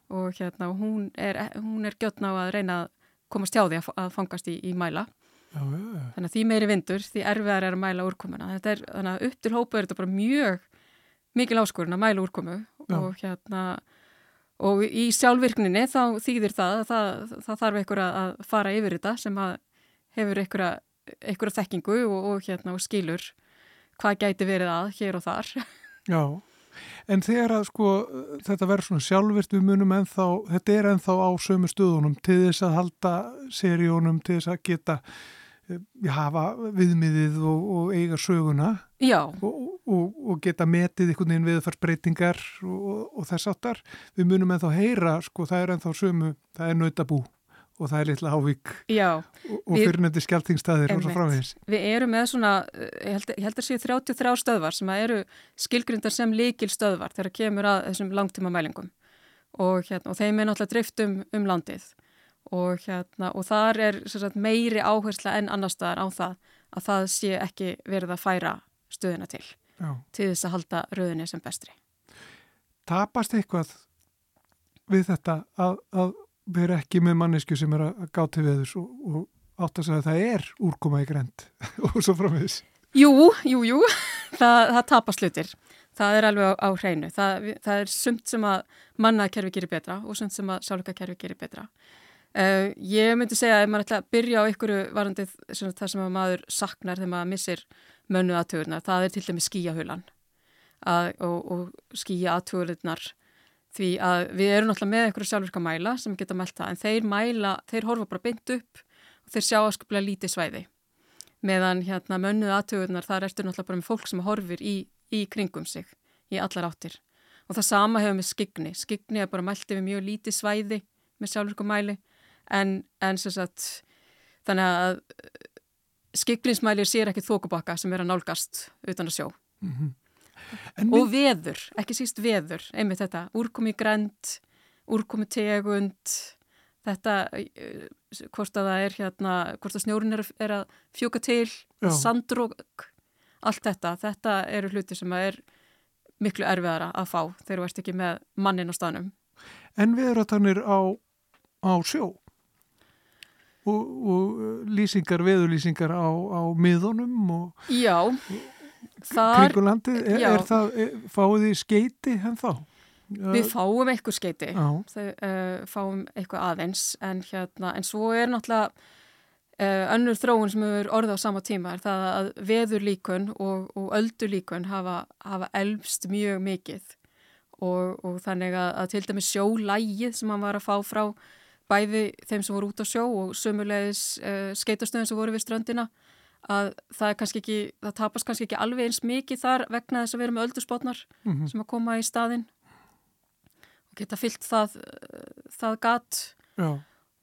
Og hérna hún er, er gjötn á að reyna að komast hjá því að, fangast í, í mæla. Já, já, já. þannig að því meiri vindur því erfiðar er að mæla úrkomuna. Er, þannig að upp til hópa er þetta bara mjög mikil áskorun að mæla úrkomu og hérna og í sjálfvirkninni þá þýðir það að það, það þarf einhver að fara yfir þetta sem hefur einhverja þekkingu og, og hérna og skilur hvað gæti verið að hér og þar. Já En þegar að sko þetta verður svona sjálfvirt við munum ennþá, þetta er ennþá á sömu stöðunum til þess að halda seríunum, til þess að geta ja, eh, hafa viðmiðið og, og eiga söguna. Og, og, og geta metið einhvern veginn viðfarsbreytingar og þess aftar. Við munum ennþá heyra, sko það er ennþá sömu, það er nautabú og það er litla hávík Já, og, og fyrirnöndi skjáltingstæðir og svo fráhengis. Við erum með svona, ég held, ég held að séu 33 stöðvar sem eru skilgrindar sem líkil stöðvar þegar kemur að þessum langtíma mælingum og, hérna, og þeim er náttúrulega drift um, um landið og, hérna, og þar er sagt, meiri áhersla enn annar staðar á það að það sé ekki verið að færa stöðina til Já. til þess að halda rauðinni sem bestri. Tapast eitthvað við þetta að, að vera ekki með mannesku sem er að gáti við þess og, og átt að segja að það er úrkoma í grend og svo framviðis. Jú, jú, jú, það, það tapast hlutir. Það er alveg á, á hreinu. Það, það er sumt sem að mannakerfi gerir betra og sumt sem að sjálfurkakerfi gerir betra. Uh, ég myndi segja að ef maður ætla að byrja á einhverju varandi það sem maður saknar þegar maður missir mönnu aðtöðurnar, það er til dæmi skíjahulan og, og skíja aðtöðurnar því að við erum náttúrulega með einhverju sjálfurka mæla sem geta mælt það en þeir mæla, þeir horfa bara beint upp og þeir sjá aðskaplega lítið svæði. Meðan hérna mönnuð aðtöðunar þar ertu náttúrulega bara með fólk sem horfir í, í kringum sig, í allar áttir. Og það sama hefur með skigni skigni er bara mælt yfir mjög lítið svæði með sjálfurka mæli en, en sagt þannig að skigninsmælir sér ekki þókubakka sem er að nálgast utan að sjó. Mm -hmm. En og veður, ekki síst veður, einmitt þetta, úrkomi grænt, úrkomi tegund, þetta, eh, hvort að það er hérna, hvort að snjórin er, er að fjóka til, sandrók, allt þetta, þetta eru hluti sem er miklu erfiðara að fá þegar þú ert ekki með mannin á stanum. En veðratanir á, á sjó? Og, og lýsingar, veðurlýsingar á, á miðunum og... Já, Kringulandi, er, er það, er, fáið þið skeiti henn þá? Við fáum eitthvað skeiti, Þau, uh, fáum eitthvað aðeins en, hérna, en svo er náttúrulega uh, önnur þróun sem er orðið á sama tíma er það að veðurlíkun og, og öldurlíkun hafa, hafa elvst mjög mikið. Og, og þannig að, að til dæmis sjólægið sem hann var að fá frá bæði þeim sem voru út á sjó og sömulegis uh, skeitastöðum sem voru við ströndina að það er kannski ekki, það tapast kannski ekki alveg eins mikið þar vegna þess að við erum með öldurspotnar mm -hmm. sem að koma í staðin og geta fyllt það, það gatt Já.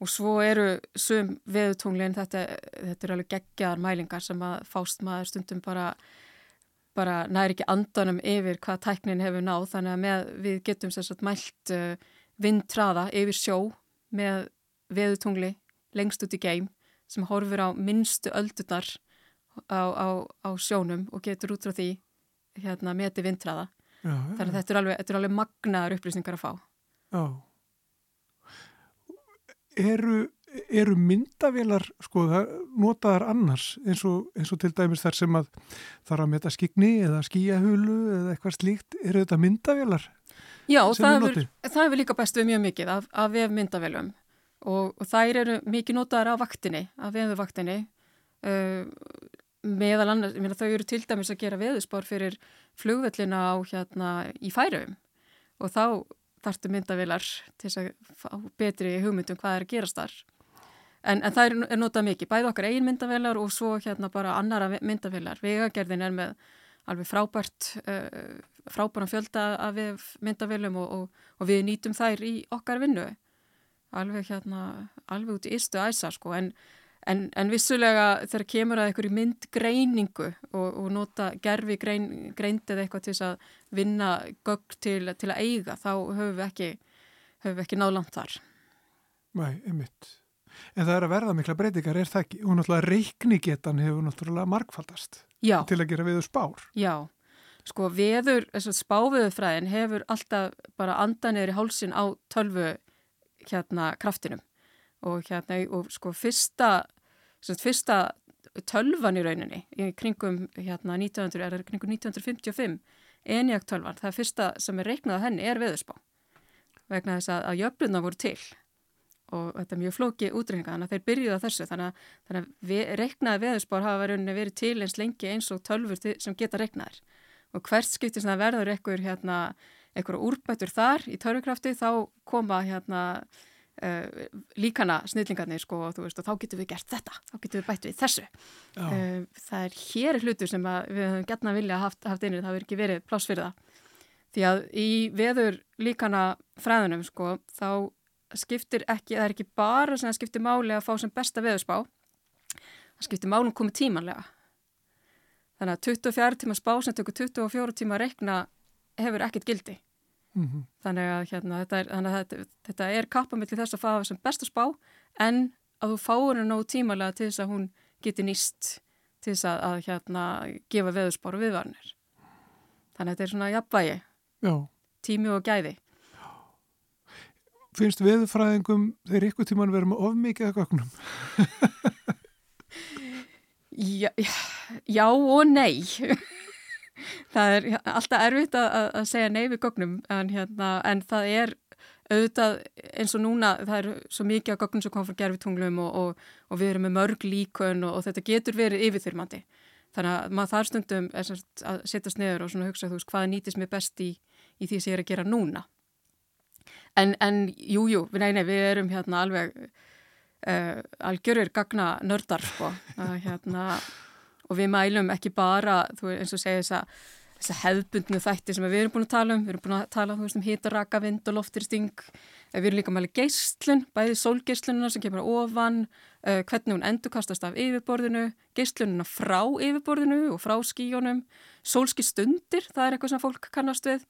og svo eru sum veðutunglinn, þetta, þetta er alveg geggjar mælingar sem að fást maður stundum bara, bara næri ekki andanum yfir hvað tæknin hefur náð þannig að með, við getum sérstaklega mælt uh, vindtraða yfir sjó með veðutungli lengst út í geim sem horfur á minnstu öldunar á, á, á sjónum og getur út frá því hérna meti vindræða þannig að þetta er alveg, þetta er alveg magnaðar upplýsingar að fá. Já. Eru, eru myndavélar sko notaðar annars eins og, eins og til dæmis þar sem að þarf að meta skigni eða skíahulu eða eitthvað slíkt, eru þetta myndavélar? Já, það er, það er líka best við mjög mikið af, af vef myndavélum og, og þær eru mikið notaðar af vaktinni, af veðuvaktinni uh, meðal annars, ég meina þau eru til dæmis að gera veðuspár fyrir flugvellina á hérna í færum og þá þartu myndavilar til að fá betri hugmyndum hvað er að gerast þar. En, en það er notað mikið, bæði okkar eigin myndavilar og svo hérna bara annara myndavilar. Vegagerðin er með alveg frábært, uh, frábæran fjölda af myndavilum og, og, og við nýtum þær í okkar vinnu. Alveg hérna, alveg út í istu æsa sko, en En, en vissulega þegar kemur að einhverju myndgreiningu og, og nota gerfi grein, greindið eitthvað til að vinna gögg til, til að eiga þá höfum við ekki, ekki náland þar. Nei, einmitt. En það er að verða mikla breytingar, er það ekki? Og náttúrulega reiknigetan hefur náttúrulega markfaldast Já. til að gera viður spár. Já, sko viður, spáviðurfræðin hefur alltaf bara andanir í hálsin á tölvu hérna kraftinum og hérna og sko fyrsta fyrsta tölvan í rauninni í kringum, hérna, 1900, er kringum 1955 enjagt tölvan, það fyrsta sem er reiknað á henni er veðurspá vegna þess að, að jöfnuna voru til og þetta er mjög flóki útreikninga þannig að þeir byrjuði á þessu þannig að, þannig að við, reiknaði veðurspár hafa verið, til eins lengi eins og tölfur til, sem geta reiknaðir og hvert skipti sem það verður einhver hérna, úrbættur þar í tölvukrafti þá koma hérna Uh, líkana snillingarnir sko veist, og þá getum við gert þetta, þá getum við bætt við þessu. Uh, það er hér hlutur sem við höfum gætna vilja haft, haft einri, það hefur ekki verið pláss fyrir það. Því að í veður líkana fræðunum sko þá skiptir ekki, það er ekki bara sem skiptir máli að fá sem besta veðurspá. Það skiptir málum komið tímanlega. Þannig að 24 tíma spá sem tökur 24 tíma að rekna hefur ekkert gildi Mm -hmm. Þannig að hérna, þetta er, þetta, þetta er kappamilli þess að fá sem besta spá en að þú fáur henni nógu tímalega til þess að hún geti nýst til þess að, að hérna, gefa veðurspáru viðvarnir. Þannig að þetta er svona jafnvægi, Já. tími og gæði. Finnst veðurfræðingum þeir ykkur tíman verið með ofmikið að gögnum? já, já og nei það er alltaf erfitt að, að segja nei við gognum en, hérna, en það er auðvitað eins og núna það er svo mikið af gognum sem kom frá gerfitunglum og, og, og við erum með mörg líkun og, og þetta getur verið yfirþyrmandi. Þannig að maður þar stundum að setjast neður og hugsa þú veist hvað nýtist mér best í, í því sem ég er að gera núna? En, en jú, jú, nei, nei, við erum hérna alveg uh, algjörir gagna nördar sko, að hérna og við mælum ekki bara, þú veist, eins og segja þess að þess að hefðbundnu þætti sem við erum búin að tala um, við erum búin að tala veist, um hitaraka, vind og loftirsting, við erum líka að mæla geyslun, bæði sólgeyslununa sem kemur ofan, uh, hvernig hún endurkastast af yfirborðinu, geyslununa frá yfirborðinu og frá skíjónum, sólski stundir, það er eitthvað sem fólk kannast við,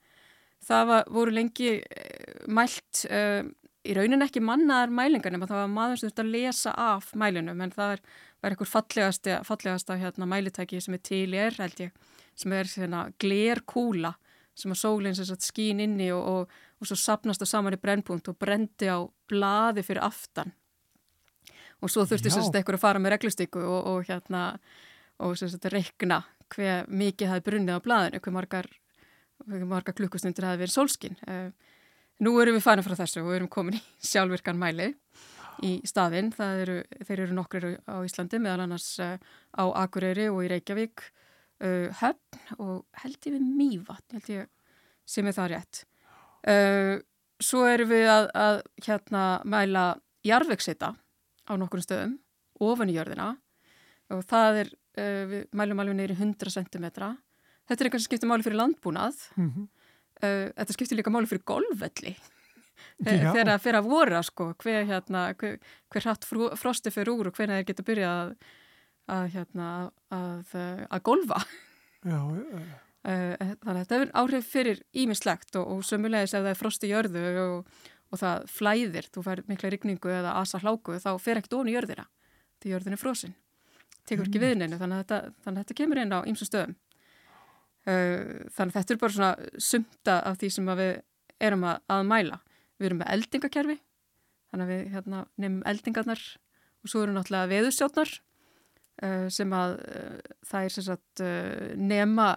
það var, voru lengi uh, mælt, uh, í raunin ekki mannaðar mælingar nema það var maður sem þurfti að lesa af mælunum en það er var einhver fallegasta, fallegasta hérna, mælitæki sem er til er held ég sem er hérna, glerkúla sem að sólinn skín inni og, og, og svo sapnast það saman í brennpunkt og brendi á blaði fyrir aftan. Og svo þurfti eitthvað að fara með reglustykku og, og hérna og reikna hver mikið það er brunnið á blaðinu, hver margar, margar klukkustundir það hefur verið sólskinn uh, nú erum við farin frá þessu og erum komin í sjálfvirkan mæli í staðinn. Eru, þeir eru nokkur á Íslandi meðal annars uh, á Akureyri og í Reykjavík, uh, Höfn og held ég við Mývatn, held ég sem er það rétt. Uh, svo erum við að, að hérna mæla jarðvegsita á nokkur stöðum, ofan í jörðina og það er, við mælum alveg neyri 100 cm. Þetta er eitthvað sem skiptir máli fyrir landbúnað. Mm -hmm. Þetta skiptir líka máli fyrir golfvelli. Þegar það fyrir að vora sko, hver, hérna, hver, hver hratt frosti fyrir úr og hvernig þeir geta byrjað að, að, hérna, að, að golfa. Já, já. Eh, þannig að þetta er áhrif fyrir ímislegt og, og sömulegis ef það er frosti jörðu og, og það flæðir, þú fær mikla rigningu eða asa hláku þá fer ekkert ón í jörðina því jörðin er frosin. Tekur ekki mm. viðninu þannig að þetta, þannig að þetta kemur inn á ýmsum stöðum. eh, þannig að þetta er bara svona sumta af því sem við erum að, að mæla Við erum með eldingakerfi, þannig að við hérna, nefnum eldingarnar og svo eru náttúrulega veðustjórnar uh, sem að uh, það er sem sagt nema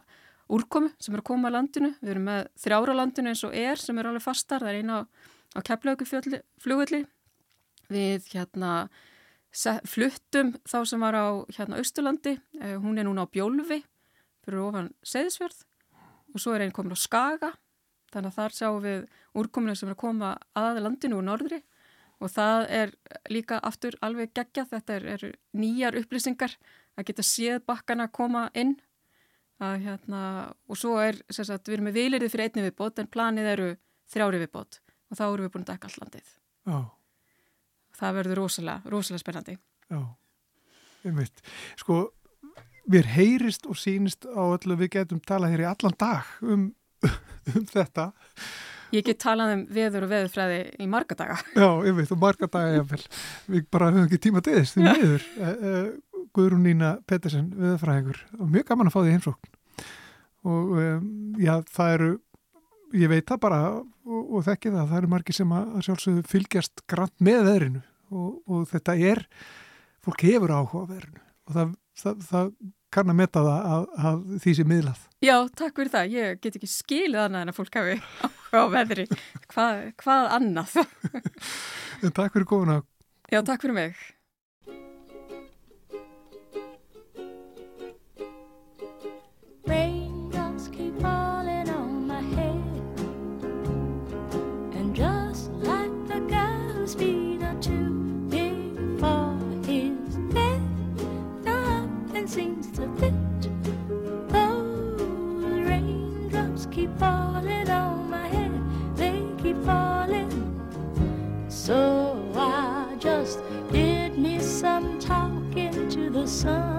úrkomi sem er að koma að landinu. Við erum með þrjára landinu eins og er sem er alveg fastar. Það er eina á, á keflaugu flugulli. Við hérna fluttum þá sem var á hérna Östurlandi. Hún er núna á Bjólfi fyrir ofan Seyðisfjörð og svo er einn komin á Skaga. Þannig að þar sjáum við úrkominu sem er að koma að landinu úr norðri og það er líka aftur alveg geggjað. Þetta er, er nýjar upplýsingar að geta séð bakkana að koma inn að hérna, og svo er, sagt, við erum með vilirði fyrir einni viðbót en planið eru þrjári viðbót og þá erum við búin að dekka all landið. Já. Það verður rosalega, rosalega spennandi. Já, einmitt. Sko, við heyrist og sínist á öllu við getum talað hér í allan dag um, um þetta. Ég get talað um veður og veðurfræði í marga daga. Já, ég veit, og marga daga ég vel. Við bara höfum ekki tíma til þess, því miður. Guðrún Nína Pettersen, veðurfræðingur. Mjög gaman að fá því heimsókn. Og um, já, það eru, ég veit það bara og, og þekki það, það eru margi sem að, að sjálfsögðu fylgjast grann með veðrinu og, og þetta er, fólk hefur áhuga veðrinu og það, það, það kann að metta það að, að því sem miðlað. Já, takk fyrir það. Ég get ekki skilið annað en að fólk hafi á veðri. Hvað, hvað annað? takk fyrir góðuna. Já, takk fyrir mig. Þetta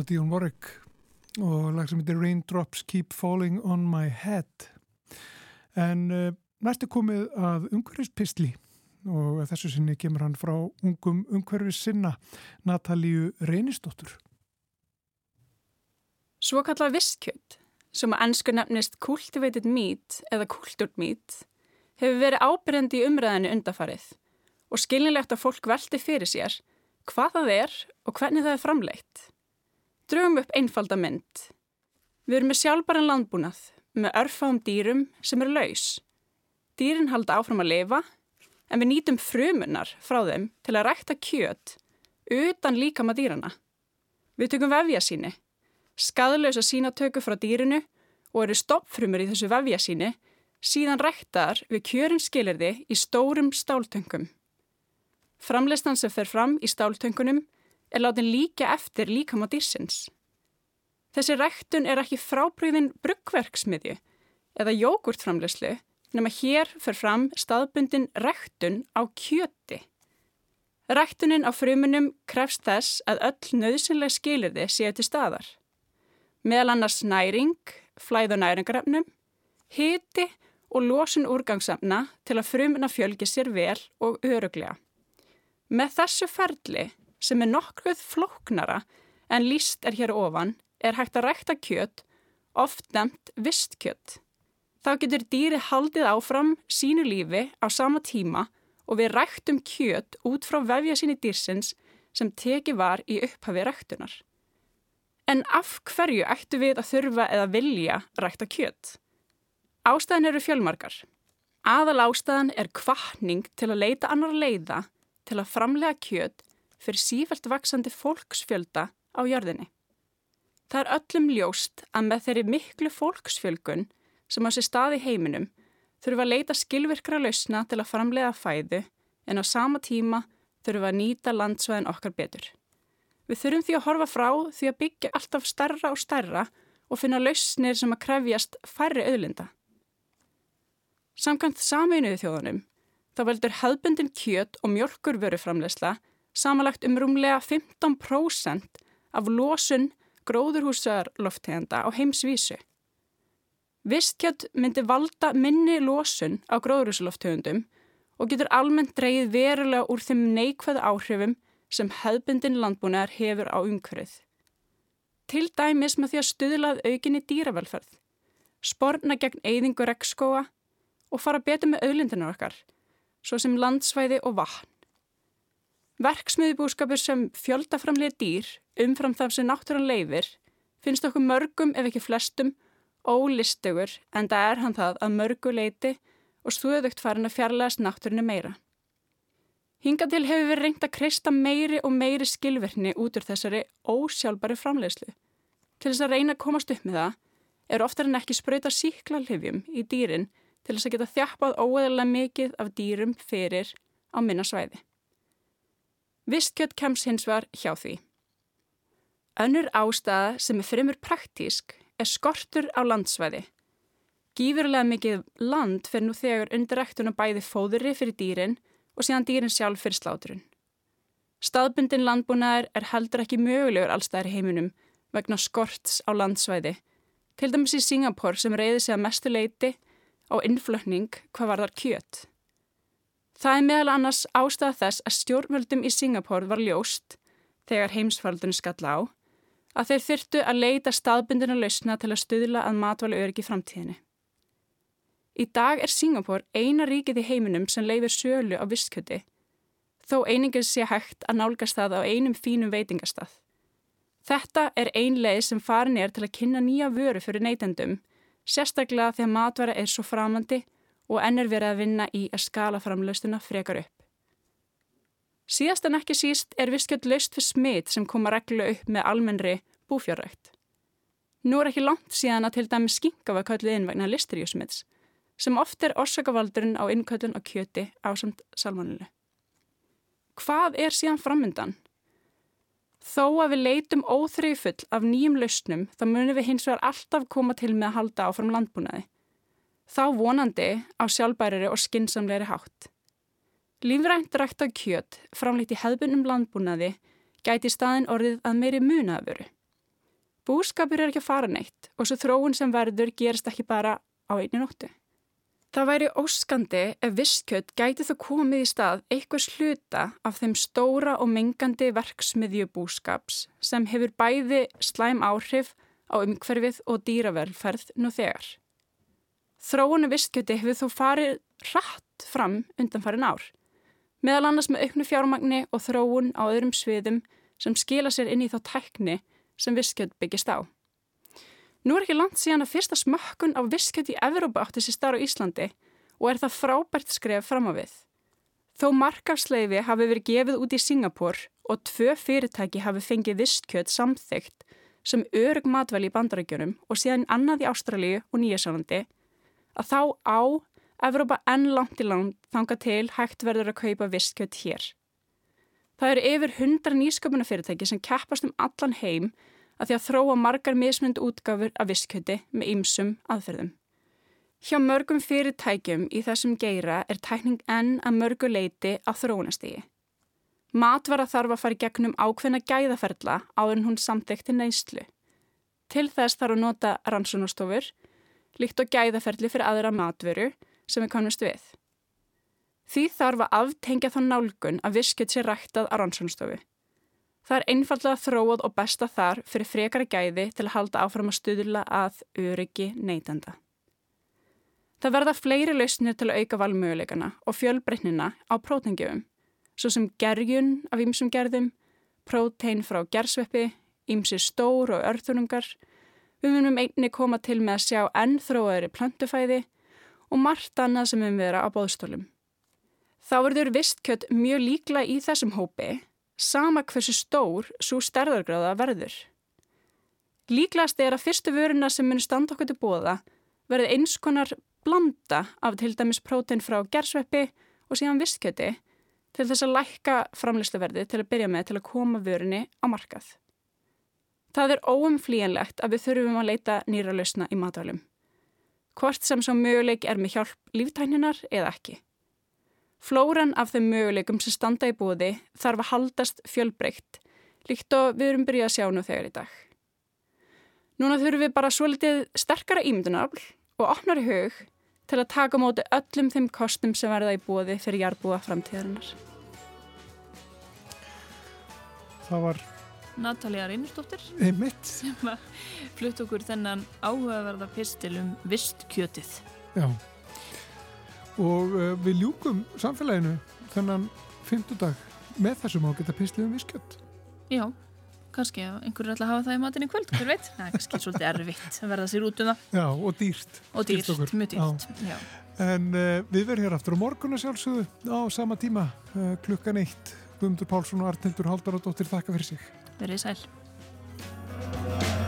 var Díon Warwick og lag sem heitir Raindrops Keep Falling on My Head en uh, næstu komið að umhverfispistli og þessu sinni kemur hann frá ungum umhverfis sinna Natalíu Reynistóttur Svo kallað visskjöld sem að ennsku nefnist cultivated meat eða cultured meat hefur verið ábyrjandi í umræðinu undafarið og skilinlegt að fólk veldi fyrir sér hvað það er og hvernig það er framleitt. Drögum upp einfalda mynd. Við erum með sjálfbæran landbúnað með örfáum dýrum sem eru laus. Dýrin halda áfram að lifa en við nýtum frumunar frá þeim til að rækta kjöt utan líkama dýrana. Við tökum vefja síni, skadalösa sínatöku frá dýrinu og eru stoppfrumur í þessu vefja síni síðan ræktaðar við kjörin skilirði í stórum stáltöngum. Framleistan sem fer fram í stáltöngunum er látin líka eftir líkam á dýrsins. Þessi ræktun er ekki frábriðin bruggverksmiðju eða jógurtframleislu nema hér fer fram staðbundin ræktun á kjöti. Ræktunin á frumunum krefst þess að öll nöðsynlega skilirði séu til staðar. Meðal annars næring, flæð og næringarefnum, hiti og losun úrgangsamna til að frumuna fjölgi sér vel og öruglega. Með þessu ferli sem er nokkuð flóknara en líst er hér ofan er hægt að rækta kjött, oft nefnt vistkjött. Þá getur dýri haldið áfram sínu lífi á sama tíma og við ræktum kjött út frá vefja síni dýrsins sem teki var í upphafi ræktunar. En af hverju ættu við að þurfa eða vilja rækta kjött? Ástæðan eru fjölmarkar. Aðal ástæðan er kvartning til að leita annar leiða til að framlega kjött fyrir sífælt vaksandi fólksfjölda á jörðinni. Það er öllum ljóst að með þeirri miklu fólksfjölgun sem á sér staði heiminum þurfum að leita skilvirkra lausna til að framlega fæðu en á sama tíma þurfum að nýta landsvæðin okkar betur. Við þurfum því að horfa frá því að byggja alltaf starra og starra og finna lausnir sem að krefjast færri auðlinda. Samkvæmt saminuðu þjóðunum þá veldur hefðbundin kjöt og mjölkurvöruframlegsla samanlagt um rúmlega 15% af losun gróðurhúsarloftegenda á heimsvísu. Vistkjött myndi valda minni losun á gróðurhúsarloftegundum og getur almennt dreyið verulega úr þeim neikvæðu áhrifum sem hefðbundin landbúnaðar hefur á umhverfið. Til dæmis með því að stuðlað aukinni dýravelferð, sporna gegn eyðingu regnskóa og fara betur með auðlindunar okkar, svo sem landsvæði og vatn. Verksmiðubúskapur sem fjöldaframlega dýr umfram það sem náttúran leifir finnst okkur mörgum ef ekki flestum ólistegur en það er hann það að mörgu leiti og stuðugt farin að fjarlægast náttúrinu meira. Hinga til hefur við reynd að kreista meiri og meiri skilverkni út úr þessari ósjálfbari framleiðslu. Til þess að reyna að komast upp með það er oftar en ekki spröyta síklarlifjum í dýrin til þess að geta þjappað óeðalega mikið af dýrum fyrir á minna svæði. Vistkjött kems hins var hjá því. Önnur ástæða sem er fremur praktísk er skortur á landsvæði. Gífurlega mikið land fyrir nú þegar undiræktuna bæði fóðurri fyrir dýrin og síðan dýrin sjálf fyrir sláturinn. Staðbundin landbúnaðar er heldur ekki mögulegur allstæðar heiminum vegna skorts á landsvæði. Til dæmis í Singapur sem reyði sig að mestu leiti á innflökning hvað var þar kjött. Það er meðal annars ástæða þess að stjórnvöldum í Singapur var ljóst, þegar heimsfaldunum skall á, að þeir þyrtu að leita staðbundina lausna til að stuðla að matvæli öryggi framtíðinni. Í dag er Singapur eina ríkið í heiminum sem leifir sölu á vistkjöti, þó einingin sé hægt að nálgast það á einum fínum veitingastað. Þetta er ein leið sem farin er til að kynna nýja vöru fyrir neytendum, sérstaklega þegar matværa er svo framandi og enn er verið að vinna í að skala framlaustuna frekar upp. Síðast en ekki síst er viskjöld laust fyrir smitt sem koma reglu upp með almennri búfjárrækt. Nú er ekki langt síðan að til dæmi skinga var kallið inn vegna listerjusmitts sem oft er orsakavaldurinn á innköllun og kjöti á samt salmoninu. Hvað er síðan framöndan? Þó að við leitum óþreyfull af nýjum lausnum þá munum við hins vegar alltaf koma til með að halda áfram landbúnaði þá vonandi á sjálfbæriri og skinsamleiri hátt. Lífrænt rækt af kjött framlýtt í hefðbunum landbúnaði gæti staðin orðið að meiri munaðvöru. Búskapur er ekki að fara neitt og svo þróun sem verður gerist ekki bara á einni nóttu. Það væri óskandi ef visskjött gæti þó komið í stað eitthvað sluta af þeim stóra og mengandi verksmiðjubúskaps sem hefur bæði slæm áhrif á umhverfið og dýravelferð nú þegar. Þróunu vistkjöti hefur þó farið rætt fram undan farin ár, meðal annars með auknu fjármagni og þróun á öðrum sviðum sem skila sér inn í þá tækni sem vistkjött byggist á. Nú er ekki langt síðan að fyrsta smökkun á visskjöld í Evrópa átti sér starf á Íslandi og er það frábært skref fram á við. Þó markafsleifi hafi verið gefið út í Singapúr og tvö fyrirtæki hafi fengið visskjöld samþygt sem örug matvæli í bandarækjunum og síðan annað í Ástralíu og Nýjasálandi að þá á Evrópa enn langt í land þanga til hægt verður að kaupa visskjöld hér. Það eru yfir hundra nýsköpunafyrirtæki sem keppast um allan heim að því að þróa margar mismund útgáfur af visskjöti með ymsum aðferðum. Hjá mörgum fyrirtækjum í þessum geira er tækning enn að mörgu leiti á þróunastígi. Matvara þarf að fara í gegnum ákveðna gæðaferðla áður en hún samþekti neyslu. Til þess þarf að nota rannsónastofur, líkt og gæðaferðli fyrir aðra matveru sem við kannast við. Því þarf að aftengja þá nálgun að visskjöt sé ræktað á rannsónastofu. Það er einfallega þróað og besta þar fyrir frekara gæði til að halda áfram að stuðla að öryggi neytenda. Það verða fleiri lausnir til að auka valmöguleikana og fjölbreytnina á prótengjöfum, svo sem gerjun af ýmsum gerðum, prótein frá gersveppi, ýmsi stór og örþunungar, við munum einni koma til með að sjá enn þróaðri plöntufæði og margt annað sem við vera á bóðstólum. Þá verður vistkjött mjög líkla í þessum hópi sama hversu stór svo stærðargráða verður. Líklast er að fyrstu vöruna sem munir standa okkur til bóða verði eins konar blanda af til dæmis prótein frá gersveppi og síðan vistkjöti til þess að lækka framlistaverði til að byrja með til að koma vörunni á markað. Það er óumflíjanlegt að við þurfum að leita nýra lausna í matvælum. Hvort sem svo möguleik er með hjálp líftækninar eða ekki. Flóran af þeim möguleikum sem standa í búði þarf að haldast fjölbreykt, líkt og við erum byrjað að sjá nú þegar í dag. Núna þurfum við bara svo litið sterkara ímyndunafl og opnar í hug til að taka móti öllum þeim kostum sem verða í búði fyrir jarbúa framtíðarinnar. Það var Natalia Reynistóttir sem flutt okkur þennan áhugaverða pistil um vistkjötið. Já. Og uh, við ljúkum samfélaginu þennan fymtudag með þessum á geta pislið um viskjött Já, kannski einhverju ætla að hafa það í matin í kvöld, hver veit? Það er kannski svolítið erfitt að verða sér út um það. Já, og dýrt. Og dýrt, mjög dýrt Já. En uh, við verðum hér aftur á morgun að sjálfsögðu á sama tíma uh, klukkan eitt. Guðmundur Pálsson og Artildur Haldaradóttir þakka fyrir sig Verðið sæl.